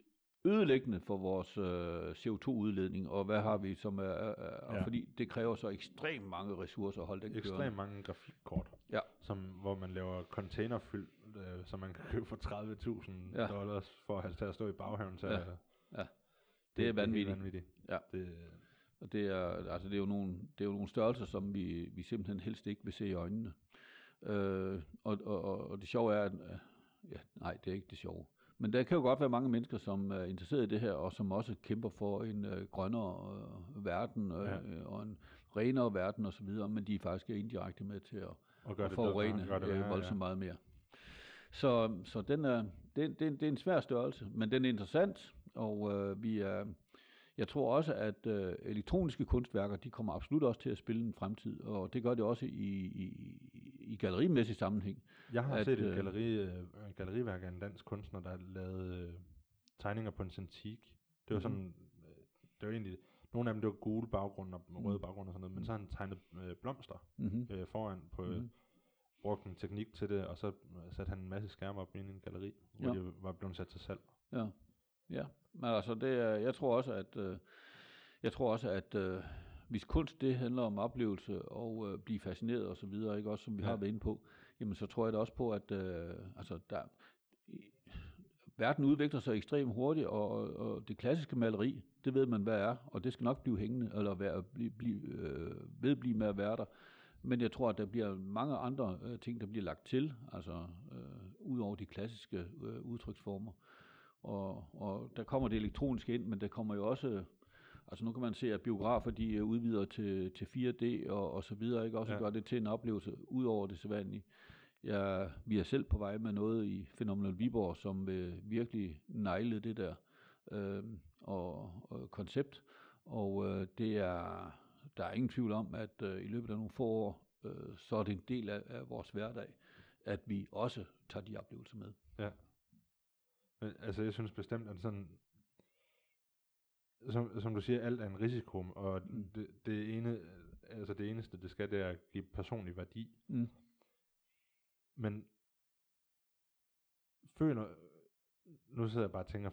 ødelæggende for vores øh, CO2-udledning. Og hvad har vi som er, er, er Ja. fordi det kræver så ekstremt mange ressourcer at holde den kørende. Ekstremt mange grafikkort, Ja. som, hvor man laver containerfyld, øh, som man kan købe for 30.000 Ja. dollars for at have til at stå i baghaven til Ja. Ja. Det er helt vanvittigt. vanvittigt. Ja. Det, Og det er, altså det er jo nogle, det er jo nogle størrelser, som vi, vi simpelthen helst ikke vil se i øjnene. Øh, og, og, og, og det sjove er, at, øh, ja, nej, det er ikke det sjove. Men der kan jo godt være mange mennesker, som er interesseret i det her, og som også kæmper for en øh, grønnere øh, verden, øh, Ja. og en renere verden osv., men de er faktisk indirekte med til at, og at det forurene gør det øh, voldsomt meget mere. Så, så den er, det, det, det er en svær størrelse, men den er interessant, og øh, vi er, jeg tror også, at øh, elektroniske kunstværker, de kommer absolut også til at spille en fremtid, og det gør det også i, i, i gallerimæssig sammenhæng. Jeg har at, set et øh, galleri, øh, galleriværk af en dansk kunstner, der lavede øh, tegninger på en centik. Det var Mhm. sådan, øh, det var egentlig, nogle af dem det var gule baggrunde og røde Mhm. baggrunde og sådan noget, men så har han tegnet øh, blomster Mm-hmm. øh, foran på, mm Mhm. brugt en teknik til det, og så øh, satte han en masse skærme op inde i en galleri, hvor Ja. de var blevet sat til salg. Ja, ja. Men altså, det er, jeg tror også, at, jeg tror også, at hvis kunst det handler om oplevelse og øh, blive fascineret og så videre, ikke også, som vi Ja. har været inde på, jamen så tror jeg da også på, at øh, altså, der, verden udvikler sig ekstremt hurtigt, og, og det klassiske maleri, det ved man, hvad er, og det skal nok blive hængende, eller være, blive, blive, øh, vedblive med at være der. Men jeg tror, at der bliver mange andre øh, ting, der bliver lagt til, altså øh, ud over de klassiske øh, udtryksformer. Og, og der kommer det elektroniske ind, men der kommer jo også, altså nu kan man se, at biografer de øh, udvider til, til 4D og, og så videre, ikke? Også ja. gør det til en oplevelse ud over det sædvanlige. Jeg, vi er selv på vej med noget i Phenomenal Viborg, som øh, virkelig nejlede det der øh, og, og koncept. Og øh, det er, der er ingen tvivl om, at øh, i løbet af nogle få år, øh, så er det en del af, af vores hverdag, at vi også tager de oplevelser med. Ja. Men, altså, jeg synes bestemt, at sådan, som, som du siger, alt er en risiko, og mm. det, det, ene, altså det eneste, det skal, det er at give personlig værdi. Mm. Men føler, nu sidder jeg bare og tænker,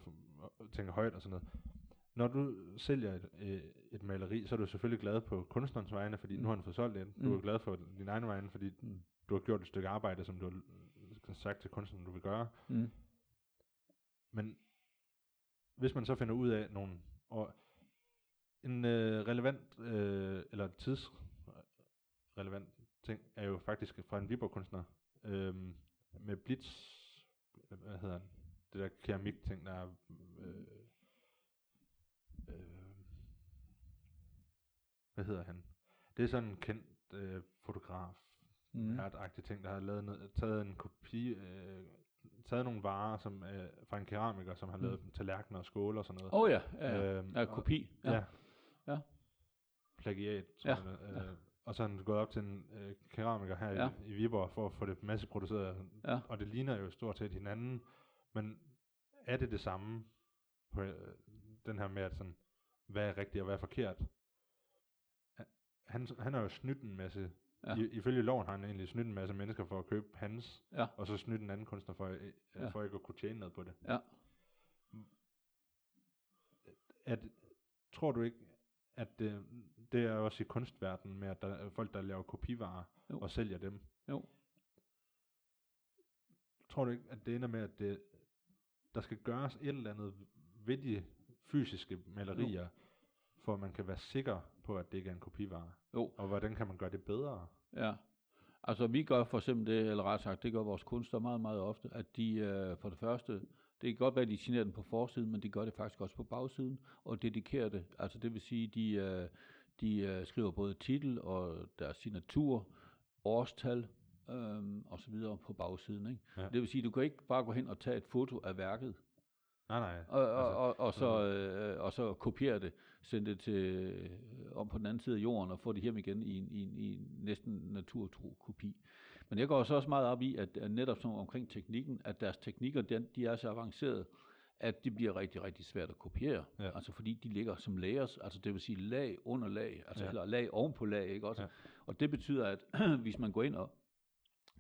tænker højt og sådan noget, når du sælger et, øh, et maleri, så er du selvfølgelig glad på kunstnerens vegne, fordi mm. nu har han fået solgt det. Du mm. er glad for din egen vegne, fordi mm. du har gjort et stykke arbejde, som du har sagt til kunstneren, du vil gøre. Mm. Men hvis man så finder ud af nogle, og en øh, relevant, øh, eller tidsrelevant øh, ting, er jo faktisk fra en Viborg-kunstner, øh, med blitz, øh, hvad hedder han, det der keramik ting, der er, øh, øh, hvad hedder han? Det er sådan en kendt øh, fotograf, mm. agtig ting, der har lavet noget, taget en kopi, øh, taget nogle varer som, øh, fra en keramiker, som har mm. lavet tallerkener og skåle og sådan noget. Åh oh, ja, ja, ja. Øh, ja kopi. Ja. ja. ja. Plagiat. Ja. Man, øh, ja. Og så er han gået op til en øh, keramiker her ja. i, i Viborg for at få det masseproduceret. Ja. Og det ligner jo stort set hinanden. Men er det det samme på øh, den her med, at sådan, hvad er rigtigt og hvad er forkert? Han, han har jo snydt en masse Ja. I, ifølge loven har han egentlig snydt en masse mennesker for at købe hans, ja. og så snydt en anden kunstner for, øh, ja. for ikke at kunne tjene noget på det. Ja. At, tror du ikke, at det, det er også i kunstverdenen med, at der er folk, der laver kopivarer jo. og sælger dem? Jo. Tror du ikke, at det ender med, at det, der skal gøres et eller andet ved de fysiske malerier, jo. for at man kan være sikker på, at det ikke er en kopivare? Jo. Og hvordan kan man gøre det bedre? Ja. Altså vi gør for eksempel det, eller ret sagt, det gør vores kunstnere meget, meget ofte, at de øh, for det første, det kan godt være, at de signerer den på forsiden, men de gør det faktisk også på bagsiden, og dedikerer det. Altså det vil sige, de, øh, de øh, skriver både titel og deres signatur, årstal, øhm, og så videre på bagsiden. Ikke? Ja. Det vil sige, du kan ikke bare gå hen og tage et foto af værket, Nej, nej. Og, og, altså, og, og, så, øh, og så kopiere det, sende det til, øh, om på den anden side af jorden og få det hjem igen i en, i en, i en næsten naturtro kopi. Men jeg går så også meget op i, at, at netop sådan omkring teknikken, at deres teknikker, den, de er så avancerede, at det bliver rigtig, rigtig svært at kopiere. Ja. Altså fordi de ligger som layers, altså det vil sige lag under lag, altså ja. eller lag oven på lag, ikke også? Ja. Og det betyder, at *clears throat* hvis man går ind og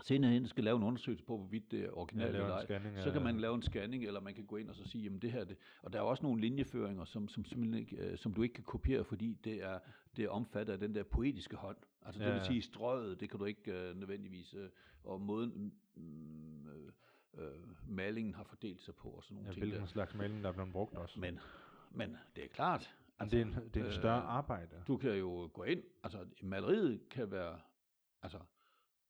senere hen skal lave en undersøgelse på, hvorvidt det er originalt ja, eller ej, scanning, så kan man lave en scanning, eller man kan gå ind og så sige, jamen det her, det, og der er også nogle linjeføringer, som, som, ikke, øh, som du ikke kan kopiere, fordi det er, det er omfattet af den der poetiske hånd. Altså ja, det vil sige strøget, det kan du ikke uh, nødvendigvis, uh, og måden mm, uh, malingen har fordelt sig på, og sådan nogle ja, ting. hvilken der. slags maling, der er blevet brugt også. Men, men det er klart. Altså, det, er en, det er en større øh, arbejde. Du kan jo gå ind, altså maleriet kan være, altså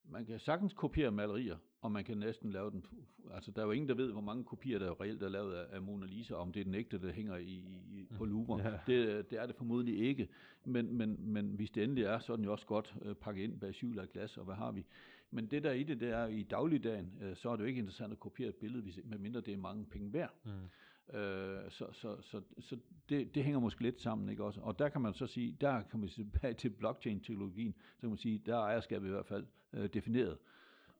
man kan sagtens kopiere malerier, og man kan næsten lave den. Altså, der er jo ingen, der ved, hvor mange kopier, der er reelt er lavet af, af Mona Lisa, om det er den ægte, der hænger i, i, på Louvre. Ja. Det, det er det formodentlig ikke. Men, men, men hvis det endelig er, så er den jo også godt øh, pakket ind bag syv af glas, og hvad har vi? Men det der i det, det er i dagligdagen, øh, så er det jo ikke interessant at kopiere et billede, hvis, medmindre det er mange penge værd. Mm. Øh, så så, så, så det, det hænger måske lidt sammen, ikke også? Og der kan man så sige, der kan man sige, til blockchain-teknologien, så kan man sige, der er ejerskabet i hvert fald øh, defineret.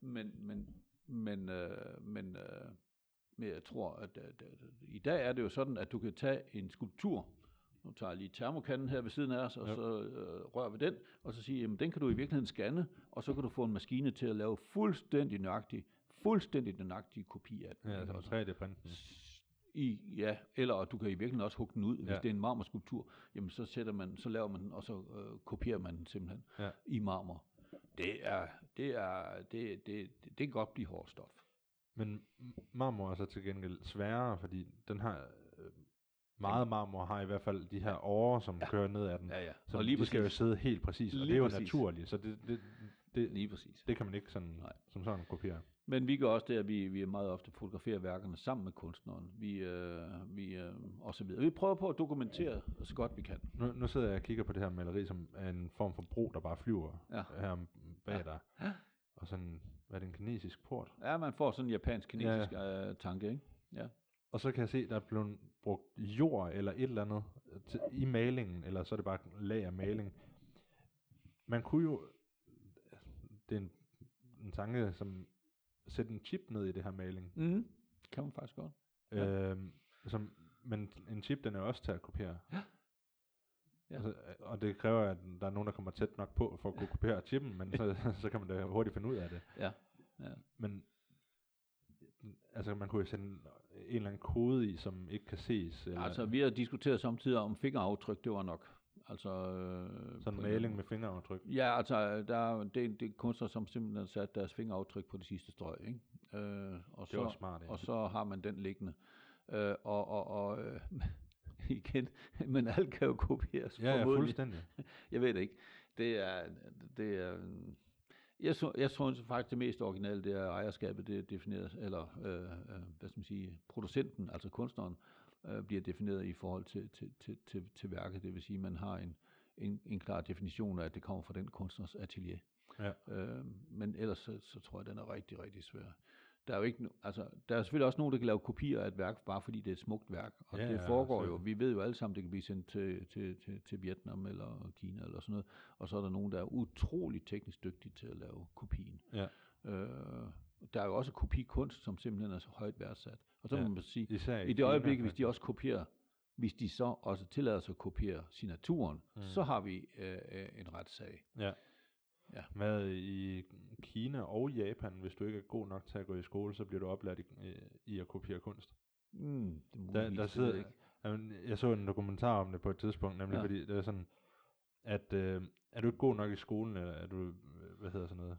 Men, men, men, øh, men, øh, men jeg tror, at, at, at, at i dag er det jo sådan, at du kan tage en skulptur, nu tager jeg lige termokanden her ved siden af os, og ja. så øh, rører vi den, og så siger, jamen den kan du i virkeligheden scanne, og så kan du få en maskine til at lave fuldstændig nøjagtig, fuldstændig nøjagtig kopi af den. Ja, altså 3D-printen i, ja, eller du kan i virkeligheden også hugge den ud. Hvis ja. det er en marmorskulptur, jamen så sætter man, så laver man den, og så øh, kopierer man den simpelthen ja. i marmor. Det er, det er, det, det, det, det kan godt blive hårdt stof. Men marmor er så til gengæld sværere, fordi den har... Øh, meget marmor har i hvert fald de her årer, som ja. kører ned ad den. Ja, ja. Så og lige de skal jo sidde helt præcis, og Lige det er jo præcis. naturligt, så det, det, det, Lige præcis. det kan man ikke sådan, Nej. som sådan kopiere. Men vi gør også det, at vi, vi meget ofte fotograferer værkerne sammen med kunstneren. Vi, øh, vi, øh, og så videre. Vi prøver på at dokumentere så godt vi kan. Nu, nu sidder jeg og kigger på det her maleri, som er en form for bro, der bare flyver Ja. her bag Ja. dig. Ja. Og sådan, hvad er det, en kinesisk port? Ja, man får sådan en japansk-kinesisk ja. øh, tanke, ikke? Ja. Og så kan jeg se, der er blevet brugt jord eller et eller andet øh, til, i malingen, eller så er det bare lag af maling. Man kunne jo, det er en, en tanke, som sætte en chip ned i det her maling. Mm. Kan man faktisk godt. Ja. Øhm, som, men en chip, den er også til at kopiere. Ja. Ja. Altså, øh, og det kræver, at der er nogen, der kommer tæt nok på for at kunne kopiere chippen, men så, *laughs* så kan man da hurtigt finde ud af det. Ja. ja. Men altså, man kunne jo sende en eller anden kode i, som ikke kan ses. Eller Altså, vi har diskuteret samtidig om fingeraftryk, det var nok. Altså, øh, sådan maling med fingeraftryk. Ja, altså, der, er- det, er- det er kunstnere, som simpelthen har sat deres fingeraftryk på det sidste strøg, ikke? Øh, og, Det var så, smart, ja. og så har man den liggende. Øh, og og, og øh, *laughs* igen, men alt kan jo kopieres Ja, ja, fuldstændig. *laughs* Jeg ved det ikke. Det er, det er, jeg, så, jeg tror faktisk det mest originale, det er ejerskabet, det er defineret, eller øh, øh, hvad skal man sige, producenten, altså kunstneren, øh, bliver defineret i forhold til, til, til, til, til værket. Det vil sige, at man har en, en, en klar definition af, at det kommer fra den kunstners atelier. Ja. Øh, men ellers så, så tror jeg, den er rigtig, rigtig svær. Der er jo ikke, altså, der er selvfølgelig også nogen, der kan lave kopier af et værk, bare fordi det er et smukt værk. Og Ja, det ja, foregår jo, selvfølgelig. vi ved jo alle sammen, det kan blive sendt til, til, til, til Vietnam eller Kina eller sådan noget. Og så er der nogen, der er utrolig teknisk dygtige til at lave kopien. Ja. Øh, der er jo også kopikunst, som simpelthen er så højt værdsat. Og så Ja, må man sige, Især i det øjeblik, hvis de også kopierer, hvis de så også tillader sig at kopiere signaturen, Mm. så har vi øh, øh, en retssag. Ja. Ja. Hvad i Kina og Japan, hvis du ikke er god nok til at gå i skole, så bliver du oplært i, i at kopiere kunst. Mm, det er Der, muligvis, der jeg sidder, ikke. jamen, jeg så en dokumentar om det på et tidspunkt, nemlig Ja. ja. fordi det er sådan, at øh, er du ikke god nok i skolen, eller er du, øh, hvad hedder sådan noget,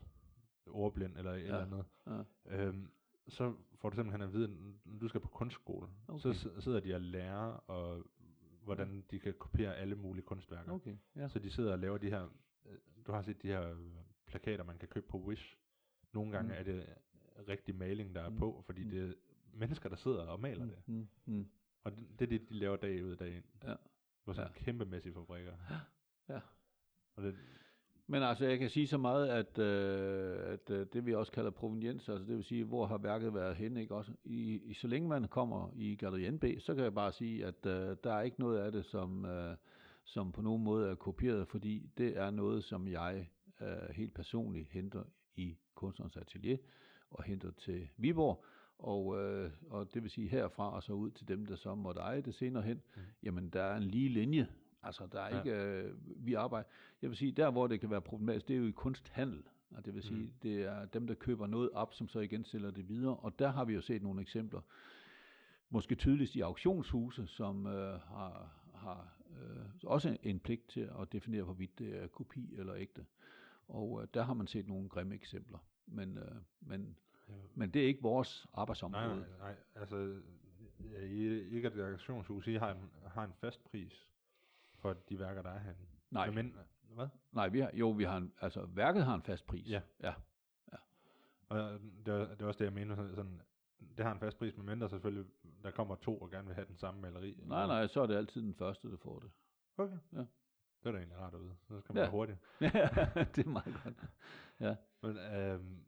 ordblind eller et Ja. eller andet, Ja. øhm, så får du simpelthen at vide, at du skal på kunstskole. Okay. Så si- sidder de og lærer, og, hvordan de kan kopiere alle mulige kunstværker. Okay, ja. Så de sidder og laver de her, øh, du har set de her øh, plakater, man kan købe på Wish. Nogle gange Mm. er det rigtig maling, der er Mm. på, fordi Mm. det er mennesker, der sidder og maler det. Mm, mm, Og det, det er det, de laver dag ud og dag ind. Ja. På sådan Ja. kæmpemæssige fabrikker. *gasps* Ja. Og det, Men altså, jeg kan sige så meget, at, øh, at øh, det vi også kalder proveniens, altså det vil sige, hvor har værket været henne, ikke også? I, i, så længe man kommer i Gallery NB, så kan jeg bare sige, at øh, der er ikke noget af det, som, øh, som på nogen måde er kopieret, fordi det er noget, som jeg øh, helt personligt henter i kunstnerens atelier og henter til Viborg. Og, øh, og det vil sige herfra og så ud til dem, der så måtte eje det senere hen, mm. jamen der er en lige linje. Altså der er Ja. ikke, øh, vi arbejder, jeg vil sige, der hvor det kan være problematisk, det er jo i kunsthandel. Og det vil sige, Mm. mm. det er dem, der køber noget op, som så igen sælger det videre. Og der har vi jo set nogle eksempler. Måske tydeligst i auktionshuse, som øh, har, har øh, også en pligt til at definere, hvorvidt det er kopi eller ægte. Og øh, der har man set nogle grimme eksempler. Men, øh, men, ja. men det er ikke vores Nej, arbejdsområde. nej, nej. Altså, ja, I, ikke et auktionshus, I har en, har en fast pris for de værker, der er herinde. Nej. Men, hvad? Nej, vi har, jo, vi har en, altså værket har en fast pris. Ja. ja. Og det er, det er også det, jeg mener. sådan- det har en fast pris, medmindre selvfølgelig, der kommer to og gerne vil have den samme maleri. Nej, nej, så er det altid den første, der får det. Okay. Ja. Det er da egentlig rart at vide. Så skal man Ja. *laughs* ja. hurtigt. det er meget godt. Ja. Men, øhm,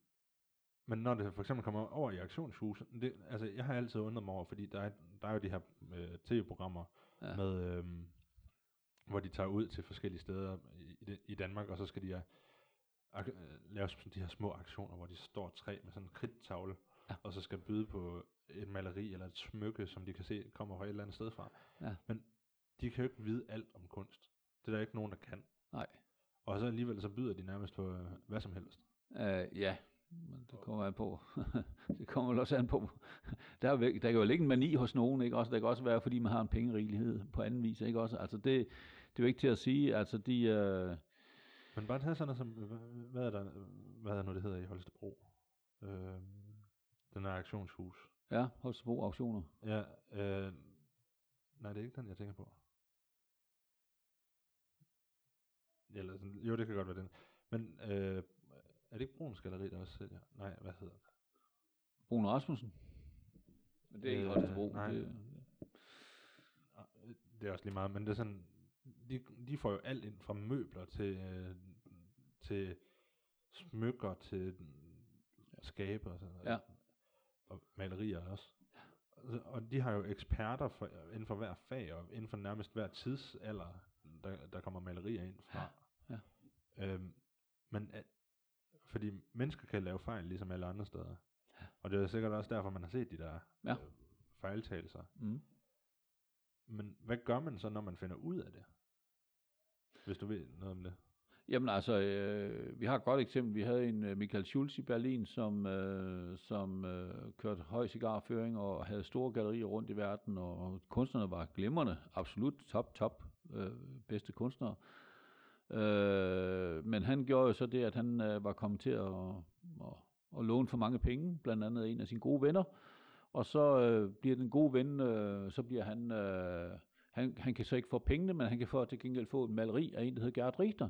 men når det for eksempel kommer over i auktionshus, det, altså jeg har altid undret mig over, fordi der er, der er jo de her øh, tv-programmer, Ja. ja. med, øhm, hvor de tager ud til forskellige steder i, i, Danmark, og så skal de ak- øh, lave sådan de her små aktioner, hvor de står tre med sådan en kridttavle, Ja. og så skal byde på et maleri eller et smykke, som de kan se kommer fra et eller andet sted fra. Ja. Men de kan jo ikke vide alt om kunst. Det er der ikke nogen, der kan. Nej. Og så alligevel så byder de nærmest på øh, hvad som helst. Uh, ja, men det kommer an på. *laughs* det kommer vel også an på. Der, er, der kan jo ligge en mani hos nogen, ikke? Også, der kan også være, fordi man har en pengerigelighed på anden vis, ikke? Også, altså det, det er jo ikke til at sige, altså de, uh, Men bare tage sådan noget som, hvad, er der, hvad er nu det hedder i Holstebro? Øh, Den er auktionshus. Ja, Holstebro Auktioner. Ja, øh, nej, det er ikke den, jeg tænker på. Eller sådan, jo, det kan godt være den. Men øh, er det ikke Bruns Galeri, der også sælger? Nej, hvad hedder det? Bruno Rasmussen. Men det er ikke Øh, Holstebro. nej. Det, Ah, Det er også lige meget, men det er sådan, de, de får jo alt ind fra møbler til, øh, til smykker, til skabe og sådan noget. Ja. Og malerier også. Og- de har jo eksperter for, inden for hver fag, og inden for nærmest hver tidsalder, der, der kommer malerier ind fra. Ja, Øhm, men at, fordi mennesker kan lave fejl, ligesom alle andre steder. Og det er sikkert også derfor, man har set de der Ja. øh, fejltagelser. mm. Men hvad gør man så, når man finder ud af det? Hvis du ved noget om det. Jamen altså, øh, vi har et godt eksempel. Vi havde en øh, Michael Schulz i Berlin, som, øh, som øh, kørte høj cigarføring og havde store gallerier rundt i verden, og kunstnerne var glimrende, absolut top, top øh, bedste kunstnere. Øh, men han gjorde jo så det, at han øh, var kommet til at, at, at låne for mange penge, blandt andet en af sine gode venner, og så øh, bliver den gode ven, øh, så bliver han, øh, han, han kan så ikke få pengene, men han kan få, til gengæld få et maleri af en, der hedder Gerhard Richter,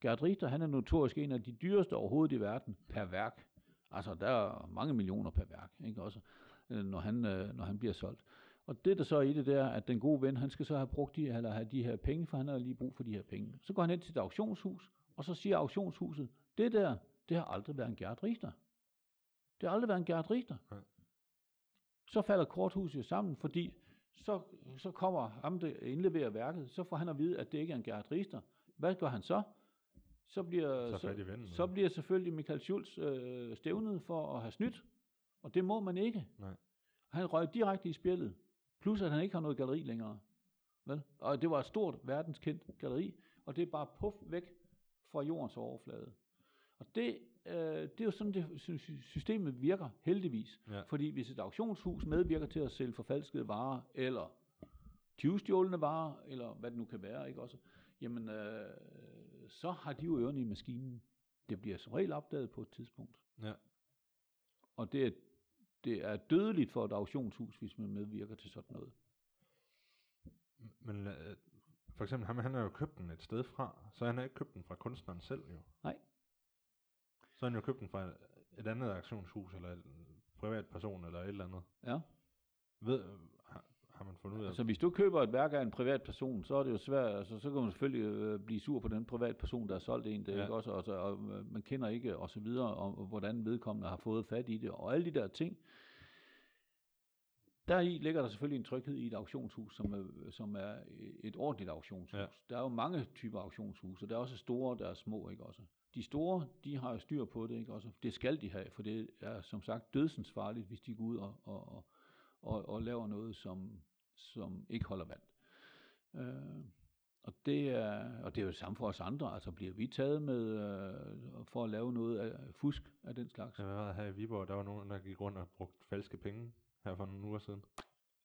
Gerd Richter, han er notorisk en af de dyreste overhovedet i verden per værk. Altså, der er mange millioner per værk, ikke også, øh, når han, øh, når han bliver solgt. Og det der så er i det, der, at den gode ven, han skal så have brugt de, eller have de her penge, for han har lige brug for de her penge. Så går han ind til et auktionshus, og så siger auktionshuset, det der, det har aldrig været en Gerd Richter. Det har aldrig været en Gerd Richter. Nej. Så falder korthuset sammen, fordi så, så kommer ham, der indleverer værket, så får han at vide, at det ikke er en Gerd Richter. Hvad gør han så? Så bliver, Så så, bliver selvfølgelig Michael Schulz øh, stævnet for at have snydt, og det må man ikke. Nej. Han røg direkte i spillet, plus at han ikke har noget galleri længere. Vel? Og det var et stort verdenskendt galleri, og det er bare puff væk fra jordens overflade. Og det, øh, det er jo sådan, det sy- sy- systemet virker, heldigvis. Ja. Fordi hvis et auktionshus medvirker til at sælge forfalskede varer, eller tyvestjålende varer, eller hvad det nu kan være, ikke også, jamen, øh, så har de jo ørerne i maskinen. Det bliver som regel opdaget på et tidspunkt. Ja. Og det er, det er dødeligt for et auktionshus, hvis man medvirker til sådan noget. Men øh, for eksempel, ham, han har jo købt den et sted fra, så han har ikke købt den fra kunstneren selv jo. Nej. Så har han jo købt den fra et andet auktionshus, eller en privat person, eller et eller andet. Ja. Ved, har, har man fundet ud af Altså hvis du køber et værk af en privat person, så er det jo svært, altså så kan man selvfølgelig øh, blive sur på den privat person, der har solgt en, det Ja. ikke også, og, så, og øh, man kender ikke og så videre, om hvordan vedkommende har fået fat i det, og alle de der ting. Der i ligger der selvfølgelig en tryghed i et auktionshus, som er, som er et ordentligt auktionshus. Ja. Der er jo mange typer auktionshus, og der er også store, der er små, ikke også. De store, de har jo styr på det, ikke også. Det skal de have, for det er som sagt dødsens farligt, hvis de går ud og, og, og, og, og laver noget, som, som ikke holder vand. Øh, og det er, og det er jo samme for os andre. Altså bliver vi taget med øh, for at lave noget af fusk af den slags? Jeg var her i Viborg, der var nogen, der gik rundt og brugte falske penge her for nogle uger siden.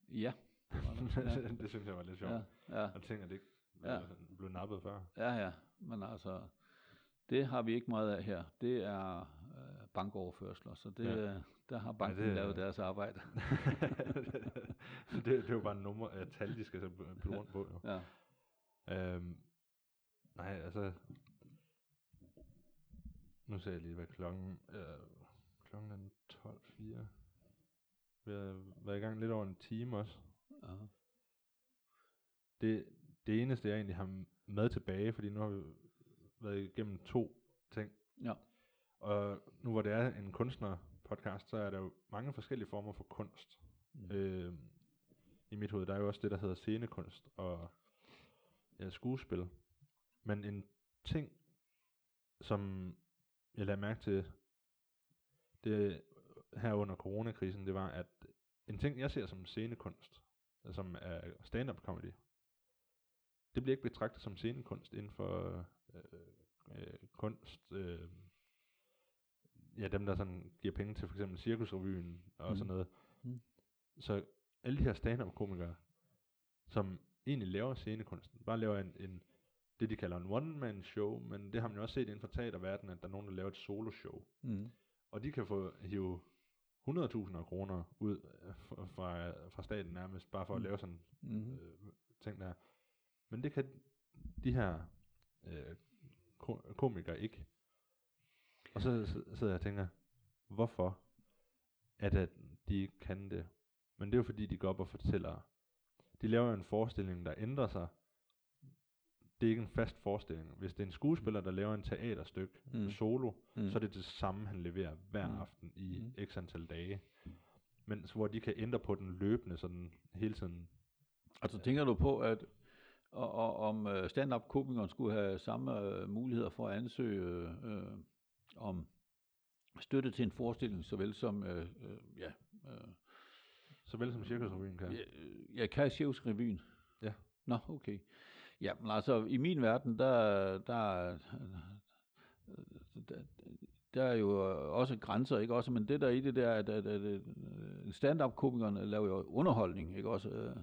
Ja. Det var der. ja. det synes jeg var lidt sjovt. Ja, ja, Og ting, at det ikke ja. blev nappet før. ja, ja. Men altså, det har vi ikke meget af her. Det er øh, bankoverførsler, så det, Ja. ja. der har banken det ja, er- lavet deres arbejde. *laughs* det, det er jo bare nummer af tal, de skal så putte rundt på. Jo. Ja. Øhm, nej, altså... Nu ser jeg lige, hvad klokken... Øh, klokken er 12.04. Vi har været i gang lidt over en time også. Ja. Det, det eneste, jeg egentlig har med tilbage, fordi nu har vi været igennem to ting. ja. Og nu hvor det er en kunstner-podcast, så er der jo mange forskellige former for kunst. Mm. Øh, I mit hoved, der er jo også det, der hedder scenekunst og ja, skuespil. Men en ting, som jeg lagde mærke til det her under coronakrisen, det var, at en ting, jeg ser som scenekunst, som er stand-up comedy, det bliver ikke betragtet som scenekunst inden for øh, øh, kunst, øh, ja, dem der sådan giver penge til for eksempel Cirkusrevyen og Mhm. sådan noget. Mhm. Så alle de her stand-up komikere, som egentlig laver scenekunsten, bare laver en, en det de kalder en one-man show, men det har man jo også set inden for teaterverdenen, at der er nogen, der laver et solo show. Mm. Og de kan få hive 100.000 kroner ud øh, fra, fra, staten nærmest, bare for at Mm. lave sådan Mm-hmm. øh, ting der. Men det kan de her øh, ko- komikere ikke. Og så sidder jeg og tænker, hvorfor er det, at de ikke kan det? Men det er jo fordi, de går op og fortæller. De laver jo en forestilling, der ændrer sig. Det er ikke en fast forestilling. Hvis det er en skuespiller, der laver en teaterstykke Mm. solo, Mm. så er det det samme, han leverer hver Mm. aften i Mm. x antal dage. Men hvor de kan ændre på den løbende, sådan hele tiden. Altså tænker du på, at og, og, om øh, stand-up komikeren skulle have samme øh, muligheder for at ansøge øh, om støtte til en forestilling, såvel som øh, øh, ja, øh, Såvel som Cirkusrevyen kan. ja, ja, kan Revyen. Ja. Nå, okay. Ja, men altså i min verden, der, der, der, der er jo også grænser, ikke også? Men det der i det der, at, at, at, at stand-up-komikerne laver jo underholdning, ikke også?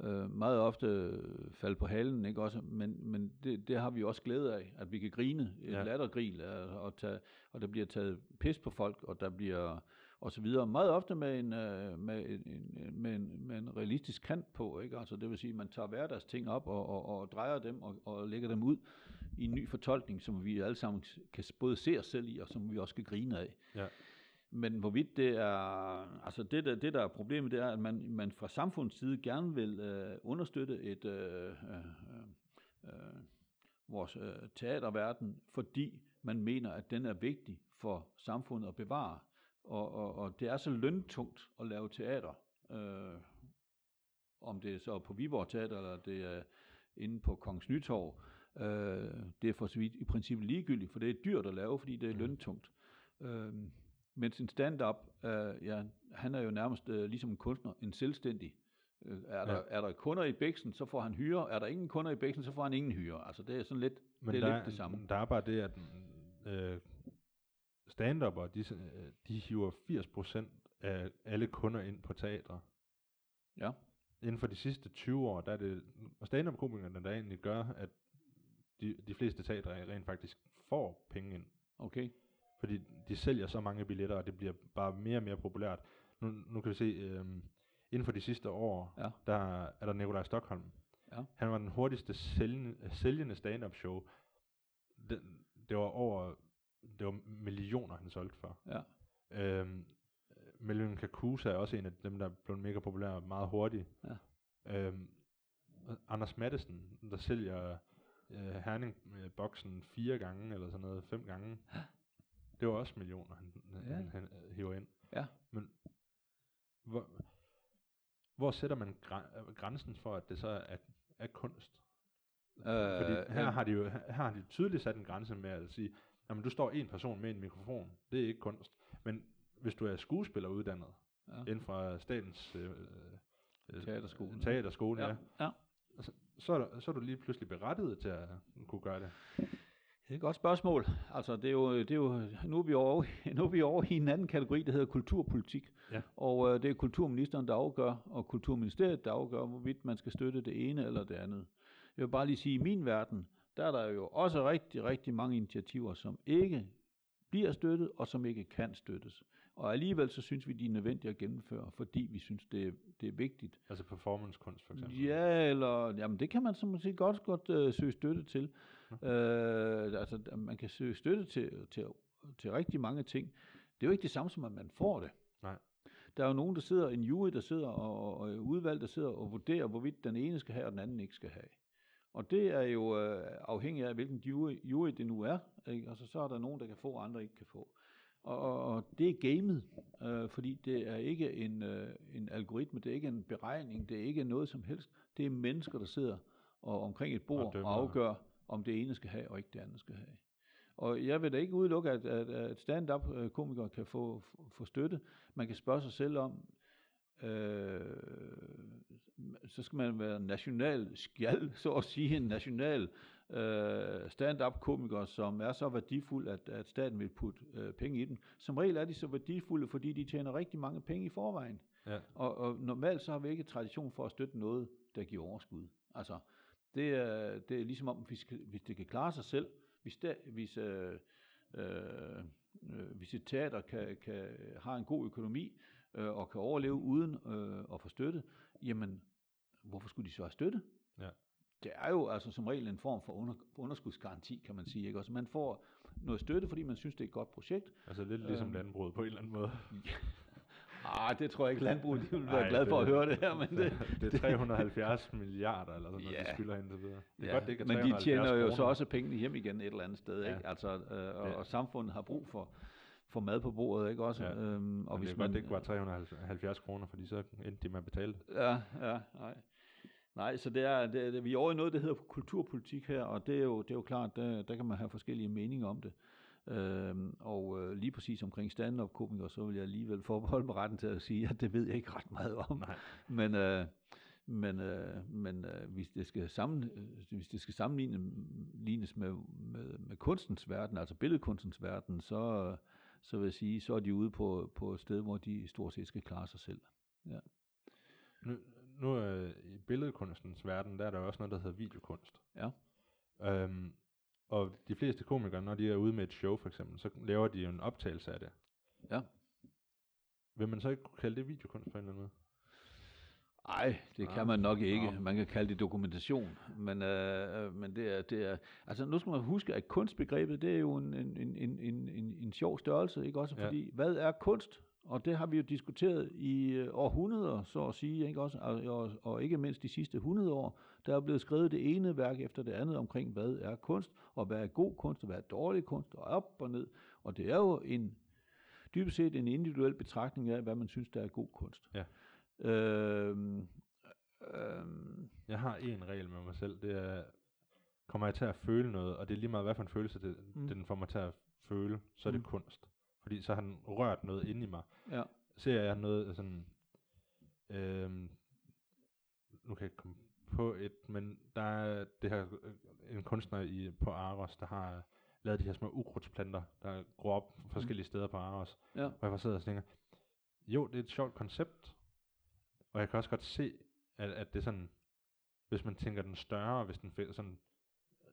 Øh, meget ofte falde på halen, ikke også? Men, men det, det har vi også glæde af, at vi kan grine, et ja. Lattergril, og, tage, og der bliver taget pis på folk, og der bliver og så videre. Meget ofte med en, øh, med en, en, med en, med en realistisk kant på, ikke? Altså det vil sige, at man tager hverdagsting op og, og, og drejer dem og, og lægger dem ud i en ny fortolkning, som vi alle sammen kan både se os selv i, og som vi også kan grine af. Ja. Men hvorvidt det er, altså det der, det der er problemet, det er, at man, man fra samfundets side gerne vil øh, understøtte et, øh, øh, øh, vores øh, teaterverden, fordi man mener, at den er vigtig for samfundet at bevare. Og, og, og det er så løntungt at lave teater, øh, om det er så på Viborg Teater, eller det er inde på Kongens Nytorv, øh, det er for så vidt i princippet ligegyldigt, for det er dyrt at lave, fordi det er Mm. løntungt. Øh, mens en stand-up, øh, ja, han er jo nærmest øh, ligesom en kunstner, en selvstændig. Øh, er, der, Ja. er der kunder i Bæksen, så får han hyre. Er der ingen kunder i Bæksen, så får han ingen hyre. Altså det er sådan lidt, Men det er der, lidt det samme. der er bare det, at øh, stand-upper, de, øh, de hiver 80% af alle kunder ind på teatre. Ja. Inden for de sidste 20 år, der er det stand-up-komikerne, der egentlig gør, at de, de fleste teatre rent faktisk får penge ind. Okay. Fordi de sælger så mange billetter, og det bliver bare mere og mere populært. Nu, nu kan vi se, øh, inden for de sidste år, Ja. der er der Nikolaj Stockholm. Ja. Han var den hurtigste sælgende, sælgende stand-up show. Det, det var over, det var millioner, han solgte for. Ja. Øhm, Melvin Kakusa er også en af dem, der blev mega populær meget hurtigt. Ja. Øhm, Anders Mattesen, der sælger øh, Herning-boksen fire gange, eller sådan noget, fem gange. Det var også millioner, han, Ja. han, han øh, hiver ind. Ja. Men hvor, hvor sætter man græ- grænsen for, at det så er, er kunst? Øh, Fordi her øh, har de jo her har de tydeligt sat en grænse med at sige, jamen du står en person med en mikrofon, det er ikke kunst. Men hvis du er skuespiller uddannet Ja. inden fra statens øh, øh, Teaterskolen. teaterskole ja. ja. Ja, ja. så, er der, så er du lige pludselig berettiget til at kunne gøre det. Det er et godt spørgsmål. Altså, det er jo, det er jo, nu, er vi over, *laughs* nu er vi over i en anden kategori, der hedder kulturpolitik. Ja. Og øh, det er kulturministeren, der afgør, og kulturministeriet, der afgør, hvorvidt man skal støtte det ene eller det andet. Jeg vil bare lige sige, at i min verden, der er der jo også rigtig, rigtig mange initiativer, som ikke bliver støttet, og som ikke kan støttes. Og alligevel så synes vi, de er nødvendige at gennemføre, fordi vi synes, det er, det er vigtigt. Altså performancekunst for eksempel. Ja, eller jamen det kan man så måske godt, godt øh, søge støtte til. Øh, altså man kan søge støtte til, til, til rigtig mange ting. Det er jo ikke det samme som, at man får det. Nej. Der er jo nogen, der sidder, en jury, der sidder, og, og udvalg, der sidder og vurderer, hvorvidt den ene skal have, og den anden ikke skal have. Og det er jo øh, afhængigt af, hvilken jury, jury det nu er. Ikke? Altså, så er der nogen, der kan få, og andre ikke kan få. Og, og, og det er gamet, øh, fordi det er ikke en, øh, en algoritme, det er ikke en beregning, det er ikke noget som helst. Det er mennesker, der sidder og omkring et bord og, dømmer. og afgør, om det ene skal have, og ikke det andet skal have. Og jeg vil da ikke udelukke, at, at, at stand-up-komikere kan få, få støtte. Man kan spørge sig selv om, øh, så skal man være national skjald, *laughs* så at sige, en national øh, stand-up-komiker, som er så værdifuld, at, at staten vil putte øh, penge i dem. Som regel er de så værdifulde, fordi de tjener rigtig mange penge i forvejen. Ja. Og, og normalt så har vi ikke tradition for at støtte noget, der giver overskud. Altså, det er, det er ligesom om, hvis, hvis det kan klare sig selv, hvis, der, hvis, øh, øh, øh, hvis et teater kan, kan, har en god økonomi øh, og kan overleve uden øh, at få støtte, jamen hvorfor skulle de så have støtte? Ja. Det er jo altså som regel en form for under, underskudsgaranti, kan man sige. Ikke? Også man får noget støtte, fordi man synes, det er et godt projekt. Altså lidt ligesom Øhm. landbruget på en eller anden måde. Ah, det tror jeg ikke, landbruget de vil være Ej, glad for at det- høre det her, men *laughs* det, det er 370 milliarder eller sådan noget, de Ja. skylder indtil videre. Det er ja, godt, det men de 370 tjener jo så også pengene hjem igen et eller andet sted, Ja. ikke? Altså, øh, og, Ja. og samfundet har brug for, for mad på bordet, ikke også? Ja. Øhm, og Og hvis det er man, godt, det ikke var 370 kroner, fordi så endte de med at betale det. Ja, ja, nej. Nej, så det er, det, det, vi er over i noget, der hedder kulturpolitik her, og det er jo, det er jo klart, der, der kan man have forskellige meninger om det. Øhm, og øh, lige præcis omkring stand-up komikere, så vil jeg alligevel forbeholde mig retten til at sige, at det ved jeg ikke ret meget om. Nej. Men, øh, men, øh, men øh, hvis, det skal sammen, øh, hvis det skal sammenlignes med, med, med kunstens verden, altså billedkunstens verden, så, så vil jeg sige, så er de ude på, på et sted, hvor de stort set skal klare sig selv. Nu, nu øh, i billedkunstens verden, der er der også noget, der hedder videokunst. Ja. Øhm, og de fleste komikere, når de er ude med et show for eksempel, så laver de jo en optagelse af det. Ja. Vil man så ikke kunne kalde det videokunst på en eller anden måde? Nej, det Nå, kan man nok ikke. nå. Man kan kalde det dokumentation, men, øh, men det, er, det er... Altså nu skal man huske, at kunstbegrebet, det er jo en, en, en, en, en, en, en sjov størrelse, ikke også? Ja. Fordi, hvad er kunst? Og det har vi jo diskuteret i øh, århundreder, så at sige, ikke også? Og, og, og ikke mindst de sidste 100 år, der er blevet skrevet det ene værk efter det andet omkring, hvad er kunst, og hvad er god kunst, og hvad er dårlig kunst, og op og ned. Og det er jo en, dybest set en individuel betragtning af, hvad man synes, der er god kunst. Ja. Øhm, øhm, Jeg har en regel med mig selv, det er, kommer jeg til at føle noget, og det er lige meget, hvad for en følelse det, Mm. den får mig til at føle, så er det Mm. kunst. Fordi så har den rørt noget inde i mig. ja, Ser jeg noget sådan, øhm, nu kan jeg ikke komme på et, men der er det her, øh, en kunstner i, på Aros, der har lavet de her små ukrudtsplanter, der gror op forskellige steder på Aros. ja, Og jeg bare sidder og tænker, jo, det er et sjovt koncept, og jeg kan også godt se, at, at det sådan, hvis man tænker den større, hvis den sådan,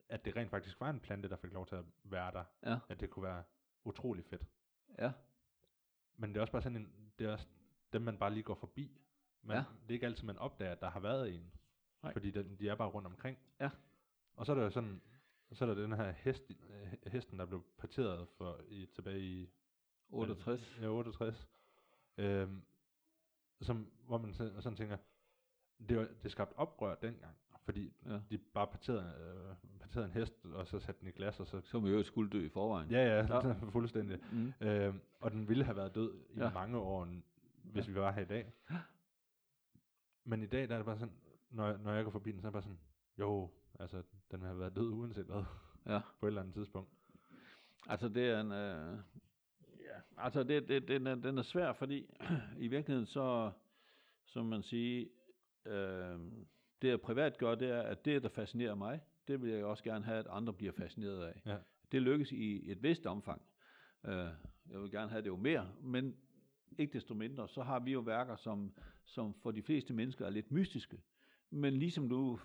at det rent faktisk var en plante, der fik lov til at være der, ja, at det kunne være utrolig fedt. ja, Men det er også bare sådan en, det er også dem, man bare lige går forbi. Man, Ja. Det er ikke altid, man opdager, at der har været en. Nej. Fordi den, de er bare rundt omkring. Ja. Og så er der jo sådan, så er der den her hest, øh, hesten, der blev parteret for i, tilbage i 68. Ja, 68. Øhm, som, hvor man sådan, sådan tænker, det, var, det skabte oprør dengang, fordi Ja. de bare parterede, øh, parterede en hest, og så satte den i glas, og så... Som jo skulle dø i forvejen. Ja, ja, Ja. *laughs* fuldstændig. Mm. Øhm, og den ville have været død i Ja. mange år, hvis Ja. vi var her i dag. Men i dag, der er det bare sådan, når, jeg- når jeg går forbi den, så er det bare sådan, jo, altså, den have været død uanset hvad, Ja. *laughs* på et eller andet tidspunkt. Altså det er en, øh, ja, altså det, det, den, er, den er svær, fordi *clears throat* i virkeligheden så, som man siger, øh, det jeg privat gør, det er, at det, der fascinerer mig, det vil jeg også gerne have, at andre bliver fascineret af. Ja. Det lykkes i et vist omfang. Øh, jeg vil gerne have det jo mere, men ikke desto mindre, så har vi jo værker, som, som for de fleste mennesker er lidt mystiske. Men ligesom du,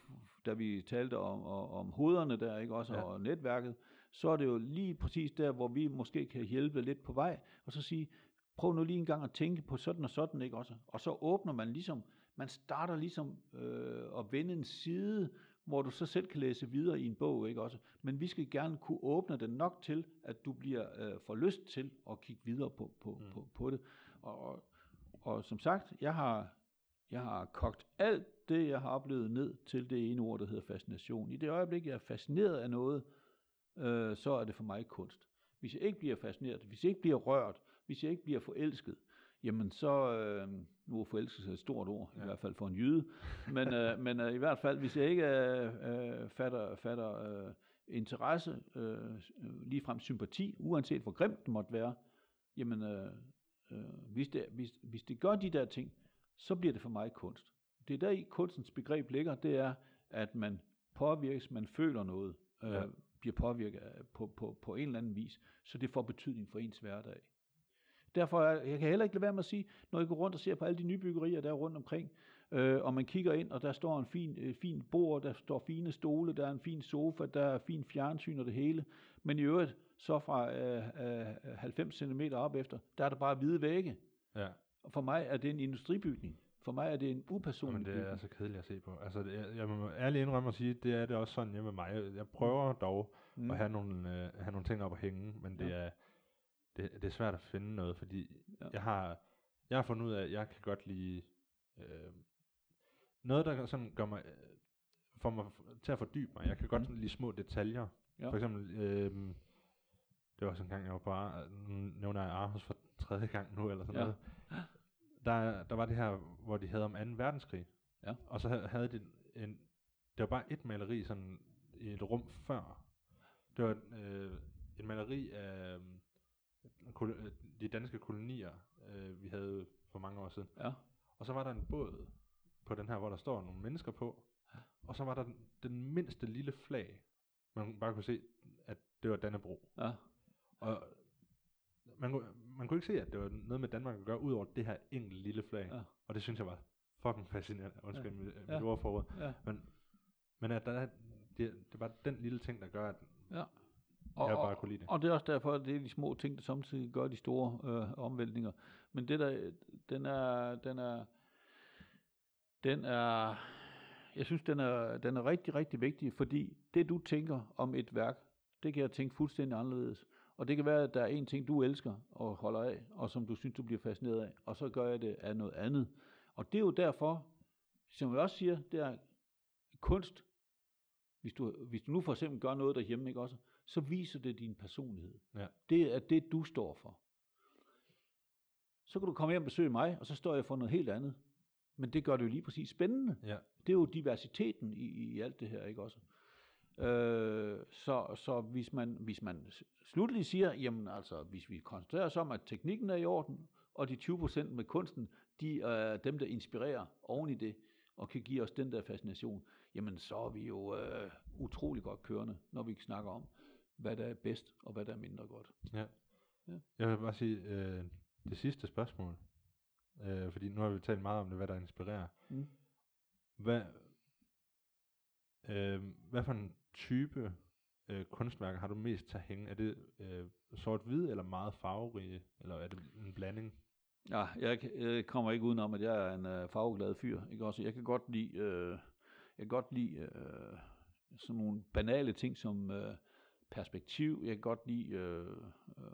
da vi talte om, om, om hovederne der, ikke også, Ja. og netværket, så er det jo lige præcis der, hvor vi måske kan hjælpe lidt på vej, og så sige, prøv nu lige en gang at tænke på sådan og sådan, ikke også? Og så åbner man ligesom, man starter ligesom øh, at vende en side, hvor du så selv kan læse videre i en bog, ikke også? Men vi skal gerne kunne åbne den nok til, at du bliver øh, får lyst til at kigge videre på, på. Mm. på, på det. Og, og, og som sagt, jeg har, jeg har kogt alt det, jeg har oplevet ned til det ene ord, der hedder fascination. I det øjeblik, jeg er fascineret af noget, øh, så er det for mig kunst. Hvis jeg ikke bliver fascineret, hvis jeg ikke bliver rørt, hvis jeg ikke bliver forelsket, jamen så, øh, nu er forelskelse et stort ord, ja. i hvert fald for en jyde, men, øh, *laughs* men øh, i hvert fald, hvis jeg ikke øh, øh, fatter, fatter øh, interesse, øh, ligefrem sympati, uanset hvor grimt det måtte være, jamen øh, øh, hvis, det, hvis, hvis det gør de der ting, så bliver det for mig kunst. Det er der i kunstens begreb ligger, det er, at man påvirkes, man føler noget, øh, ja. Bliver påvirket af- på, på, på en eller anden vis, så det får betydning for ens hverdag. Derfor er, jeg kan heller ikke lade være med at sige, når jeg går rundt og ser på alle de nye byggerier, der er rundt omkring, Øh, og man kigger ind, og der står en fin, øh, fin bord, der står fine stole, der er en fin sofa, der er fin fjernsyn og det hele. Men i øvrigt, så fra øh, øh, 90 cm op efter, der er der bare hvide vægge. Ja. Og for mig er det en industribygning. For mig er det en upersonlig Men det er bygning. så kedeligt at se på. Altså, jeg, jeg må ærligt indrømme at sige, det er det også sådan hjemme med mig. Jeg, prøver dog Mm. at have nogle, øh, have nogle ting op at hænge, men det, Ja. er, det, det er svært at finde noget, fordi Ja. jeg har jeg har fundet ud af, at jeg kan godt lide øh, noget, der sådan gør mig, øh, får mig til at fordybe mig. Jeg kan godt Mm. lide små detaljer. Ja. For eksempel, øh, det var sådan en gang, jeg var Ar- nu nævner jeg Aarhus for tredje gang nu, eller sådan Ja. noget. Der, der var det her, hvor de havde om 2. verdenskrig. Ja. Og så ha- havde de en, det var bare et maleri sådan i et rum før. Det var øh, et maleri af øh, øh, de danske kolonier, øh, vi havde for mange år siden. Ja. Og så var der en båd på den her, hvor der står nogle mennesker på. Og så var der den, den mindste lille flag. Man bare kunne se, at det var Dannebro. Ja. Og man, kunne- man kunne ikke se, at det var noget med Danmark at gøre, ud over det her enkelte lille flag. Ja. Og det synes jeg var fucking fascinerende. Undskyld ja. mit, mit Ja. ordforråd. Ja. Men, men at der er, det, det er bare den lille ting, der gør, at Ja. jeg bare kunne lide det. Og det er også derfor, at det er de små ting, der samtidig gør de store øh, omvæltninger. Men det der, den er, den er, den er, jeg synes, den er, den er rigtig, rigtig vigtig, fordi det, du tænker om et værk, det kan jeg tænke fuldstændig anderledes. Og det kan være, at der er en ting, du elsker og holder af, og som du synes, du bliver fascineret af, og så gør jeg det af noget andet. Og det er jo derfor, som jeg også siger, det er kunst. Hvis du, hvis du nu for eksempel gør noget derhjemme, ikke også, så viser det din personlighed. Ja. Det er det, du står for. Så kan du komme hjem og besøge mig, og så står jeg for noget helt andet. Men det gør det jo lige præcis spændende. Ja. Det er jo diversiteten i, i alt det her, ikke også? Øh, så så hvis, man, hvis man s- slutligt siger, jamen altså, hvis vi koncentrerer os om, at teknikken er i orden, og de 20% med kunsten, de er dem, der inspirerer oven i det, og kan give os den der fascination, jamen så er vi jo øh, utrolig godt kørende, når vi snakker om, hvad der er bedst, og hvad der er mindre godt. Ja. Ja. Jeg vil bare sige, øh, det sidste spørgsmål, øh, fordi nu har vi talt meget om det, hvad der inspirerer. Mm. Hvad, øh, hvad for en type øh, kunstværker har du mest til at hænge? Er det øh, sort-hvid eller meget farverige, eller er det en blanding? Ja, jeg, jeg kommer ikke udenom, at jeg er en øh, farveglad fyr. Ikke også? Jeg kan godt lide, øh, jeg kan godt lide øh, sådan nogle banale ting som øh, perspektiv. Jeg kan godt lide øh, øh,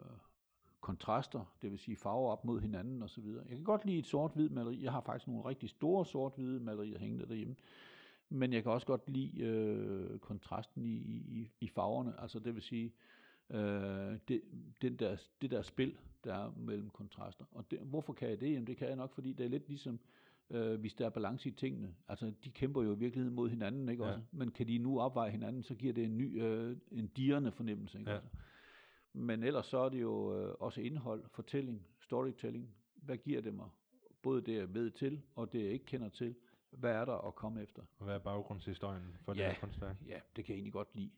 kontraster, det vil sige farver op mod hinanden og så videre. Jeg kan godt lide et sort-hvid maleri. Jeg har faktisk nogle rigtig store sort-hvide malerier hængende derhjemme. Men jeg kan også godt lide øh, kontrasten i, i, i farverne. Altså det vil sige, øh, det, den der, det der spil, der er mellem kontraster. Og det, hvorfor kan jeg det? Jamen det kan jeg nok, fordi det er lidt ligesom, øh, hvis der er balance i tingene. Altså de kæmper jo i virkeligheden mod hinanden, ikke Ja. også? Men kan de nu opveje hinanden, så giver det en ny, øh, en dirrende fornemmelse, ikke Ja. også? Men ellers så er det jo øh, også indhold, fortælling, storytelling. Hvad giver det mig? Både det, jeg ved til, og det, jeg ikke kender til. Hvad er der at komme efter? Og hvad er baggrundshistorien for Ja. det her kunstværk? Ja, det kan jeg egentlig godt lide.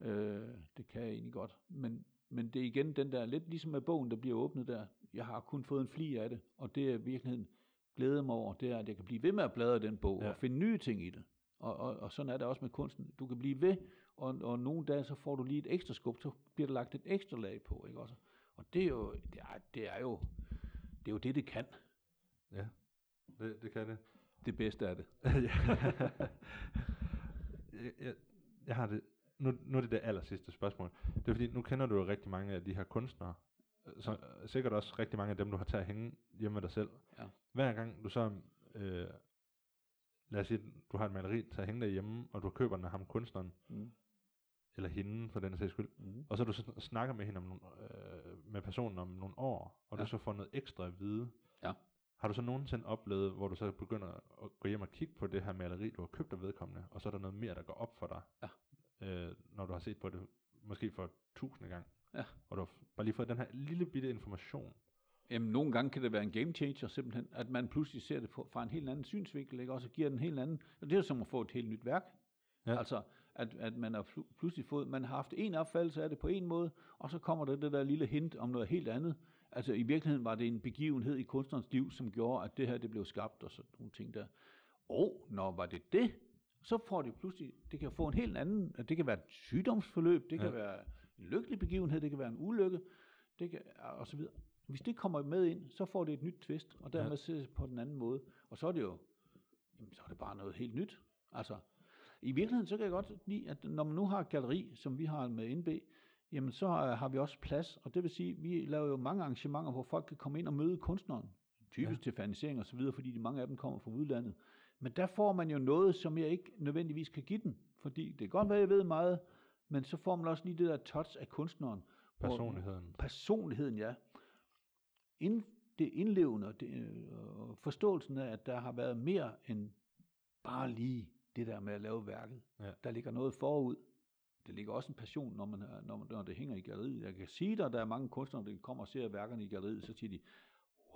Øh, det kan jeg egentlig godt. Men, men det er igen den der, lidt ligesom med bogen, der bliver åbnet der. Jeg har kun fået en fli af det, og det er virkeligheden glæder mig over, det er, at jeg kan blive ved med at bladre den bog, ja. og finde nye ting i det. Og, og, og sådan er det også med kunsten. Du kan blive ved, og, og nogle dage, så får du lige et ekstra skub, så bliver der lagt et ekstra lag på, ikke også? Og det er jo, det er, det er jo, det er jo det, det kan. Ja, det, det kan det. Det bedste af det. *laughs* jeg, jeg, jeg har det, nu, nu er det det aller sidste spørgsmål. Det er fordi, nu kender du jo rigtig mange af de her kunstnere, øh, så, sikkert også rigtig mange af dem, du har til at hænge hjemme med dig selv. Ja. Hver gang du så, øh, lad os sige, du har et maleri til at hænge derhjemme, og du køber den af ham kunstneren, Mm. eller hende for den sags skyld, Mm. og så du så snakker med hende om nogle, øh, med personen om nogle år, og. Ja. du så får noget ekstra at vide. Ja. Har du så nogensinde oplevet, hvor du så begynder at gå hjem og kigge på det her maleri, du har købt af vedkommende, og så er der noget mere, der går op for dig, Ja. øh, når du har set på det, måske for tusinde gang, Ja. og du har bare lige fået den her lille bitte information. Jamen, nogle gange kan det være en game changer simpelthen, at man pludselig ser det fra en helt anden synsvinkel, ikke? også giver den en helt anden, og det er som at få et helt nyt værk. Ja. Altså, at, at man har pl- pludselig fået, man har haft en opfattelse af det på en måde, og så kommer der det der lille hint om noget helt andet. Altså, i virkeligheden var det en begivenhed i kunstnerens liv, som gjorde, at det her det blev skabt, og sådan nogle ting der. oh, når var det det? Så får de pludselig, det kan få en helt anden, det kan være et sygdomsforløb, det kan Ja. være en lykkelig begivenhed, det kan være en ulykke, det kan, og så videre. Hvis det kommer med ind, så får det et nyt twist, og dermed Ja. ses på den anden måde. Og så er det jo, jamen, så er det bare noget helt nyt. Altså, i virkeligheden, så kan jeg godt lide, at når man nu har et galleri, som vi har med NB, jamen så øh, har vi også plads, og det vil sige, vi laver jo mange arrangementer, hvor folk kan komme ind og møde kunstneren, typisk Ja. til fanisering og så videre, fordi de mange af dem kommer fra udlandet. Men der får man jo noget, som jeg ikke nødvendigvis kan give dem, fordi det kan godt være, jeg ved meget, men så får man også lige det der touch af kunstneren. hvor- Personligheden. Personligheden, ja. Ind, det indlevende og det, øh, forståelsen af, at der har været mere end bare lige det der med at lave værket. Ja. Der ligger noget forud. Der ligger også en passion, når, man, når, når det hænger i galleriet. Jeg kan sige dig, at der er mange kunstnere, der kommer og ser værkerne i galleriet, så siger de,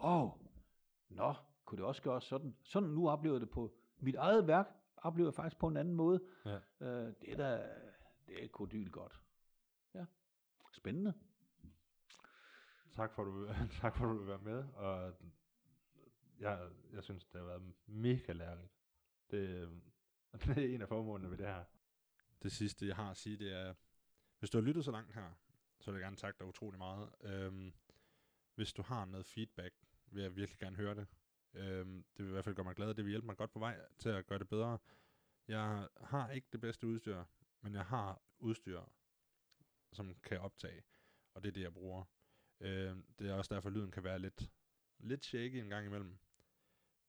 wow, nå, kunne det også gøres sådan? Sådan nu oplever jeg det på mit eget værk, oplever jeg faktisk på en anden måde. Ja. Øh, det er da, det er kodyl godt. Ja, spændende. Tak for, at du, *laughs* tak for, at du vil være med, og jeg, jeg synes, det har været mega lærerigt. Det, *laughs* det er en af formålene ved det her. Det sidste, jeg har at sige, det er, hvis du har lyttet så langt her, så vil jeg gerne takke dig utrolig meget. Øhm, hvis du har noget feedback, vil jeg virkelig gerne høre det. Øhm, det vil i hvert fald gøre mig glad, det vil hjælpe mig godt på vej til at gøre det bedre. Jeg har ikke det bedste udstyr, men jeg har udstyr, som kan optage, og det er det, jeg bruger. Øh, det er også derfor, lyden kan være lidt, lidt shaky en gang imellem.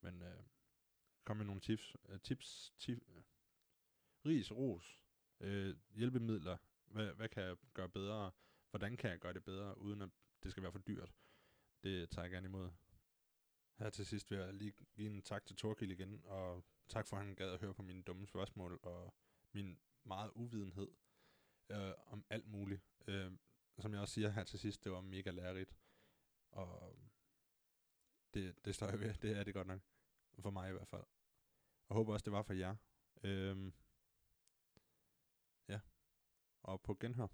Men øh, kom med nogle tips, øh, tips, tips øh, ris, ros, øh, hjælpemidler. Hvad, hvad kan jeg gøre bedre? Hvordan kan jeg gøre det bedre, uden at det skal være for dyrt? Det tager jeg gerne imod. Her til sidst vil jeg lige give en tak til Torkil igen, og tak for, at han gad at høre på mine dumme spørgsmål, og min meget uvidenhed øh, om alt muligt. Øh, som jeg også siger her til sidst, det var mega lærerigt. Og det, det står jeg ved, det er det godt nok. For mig i hvert fald. Og håber også, det var for jer. Øh. Og på genhør.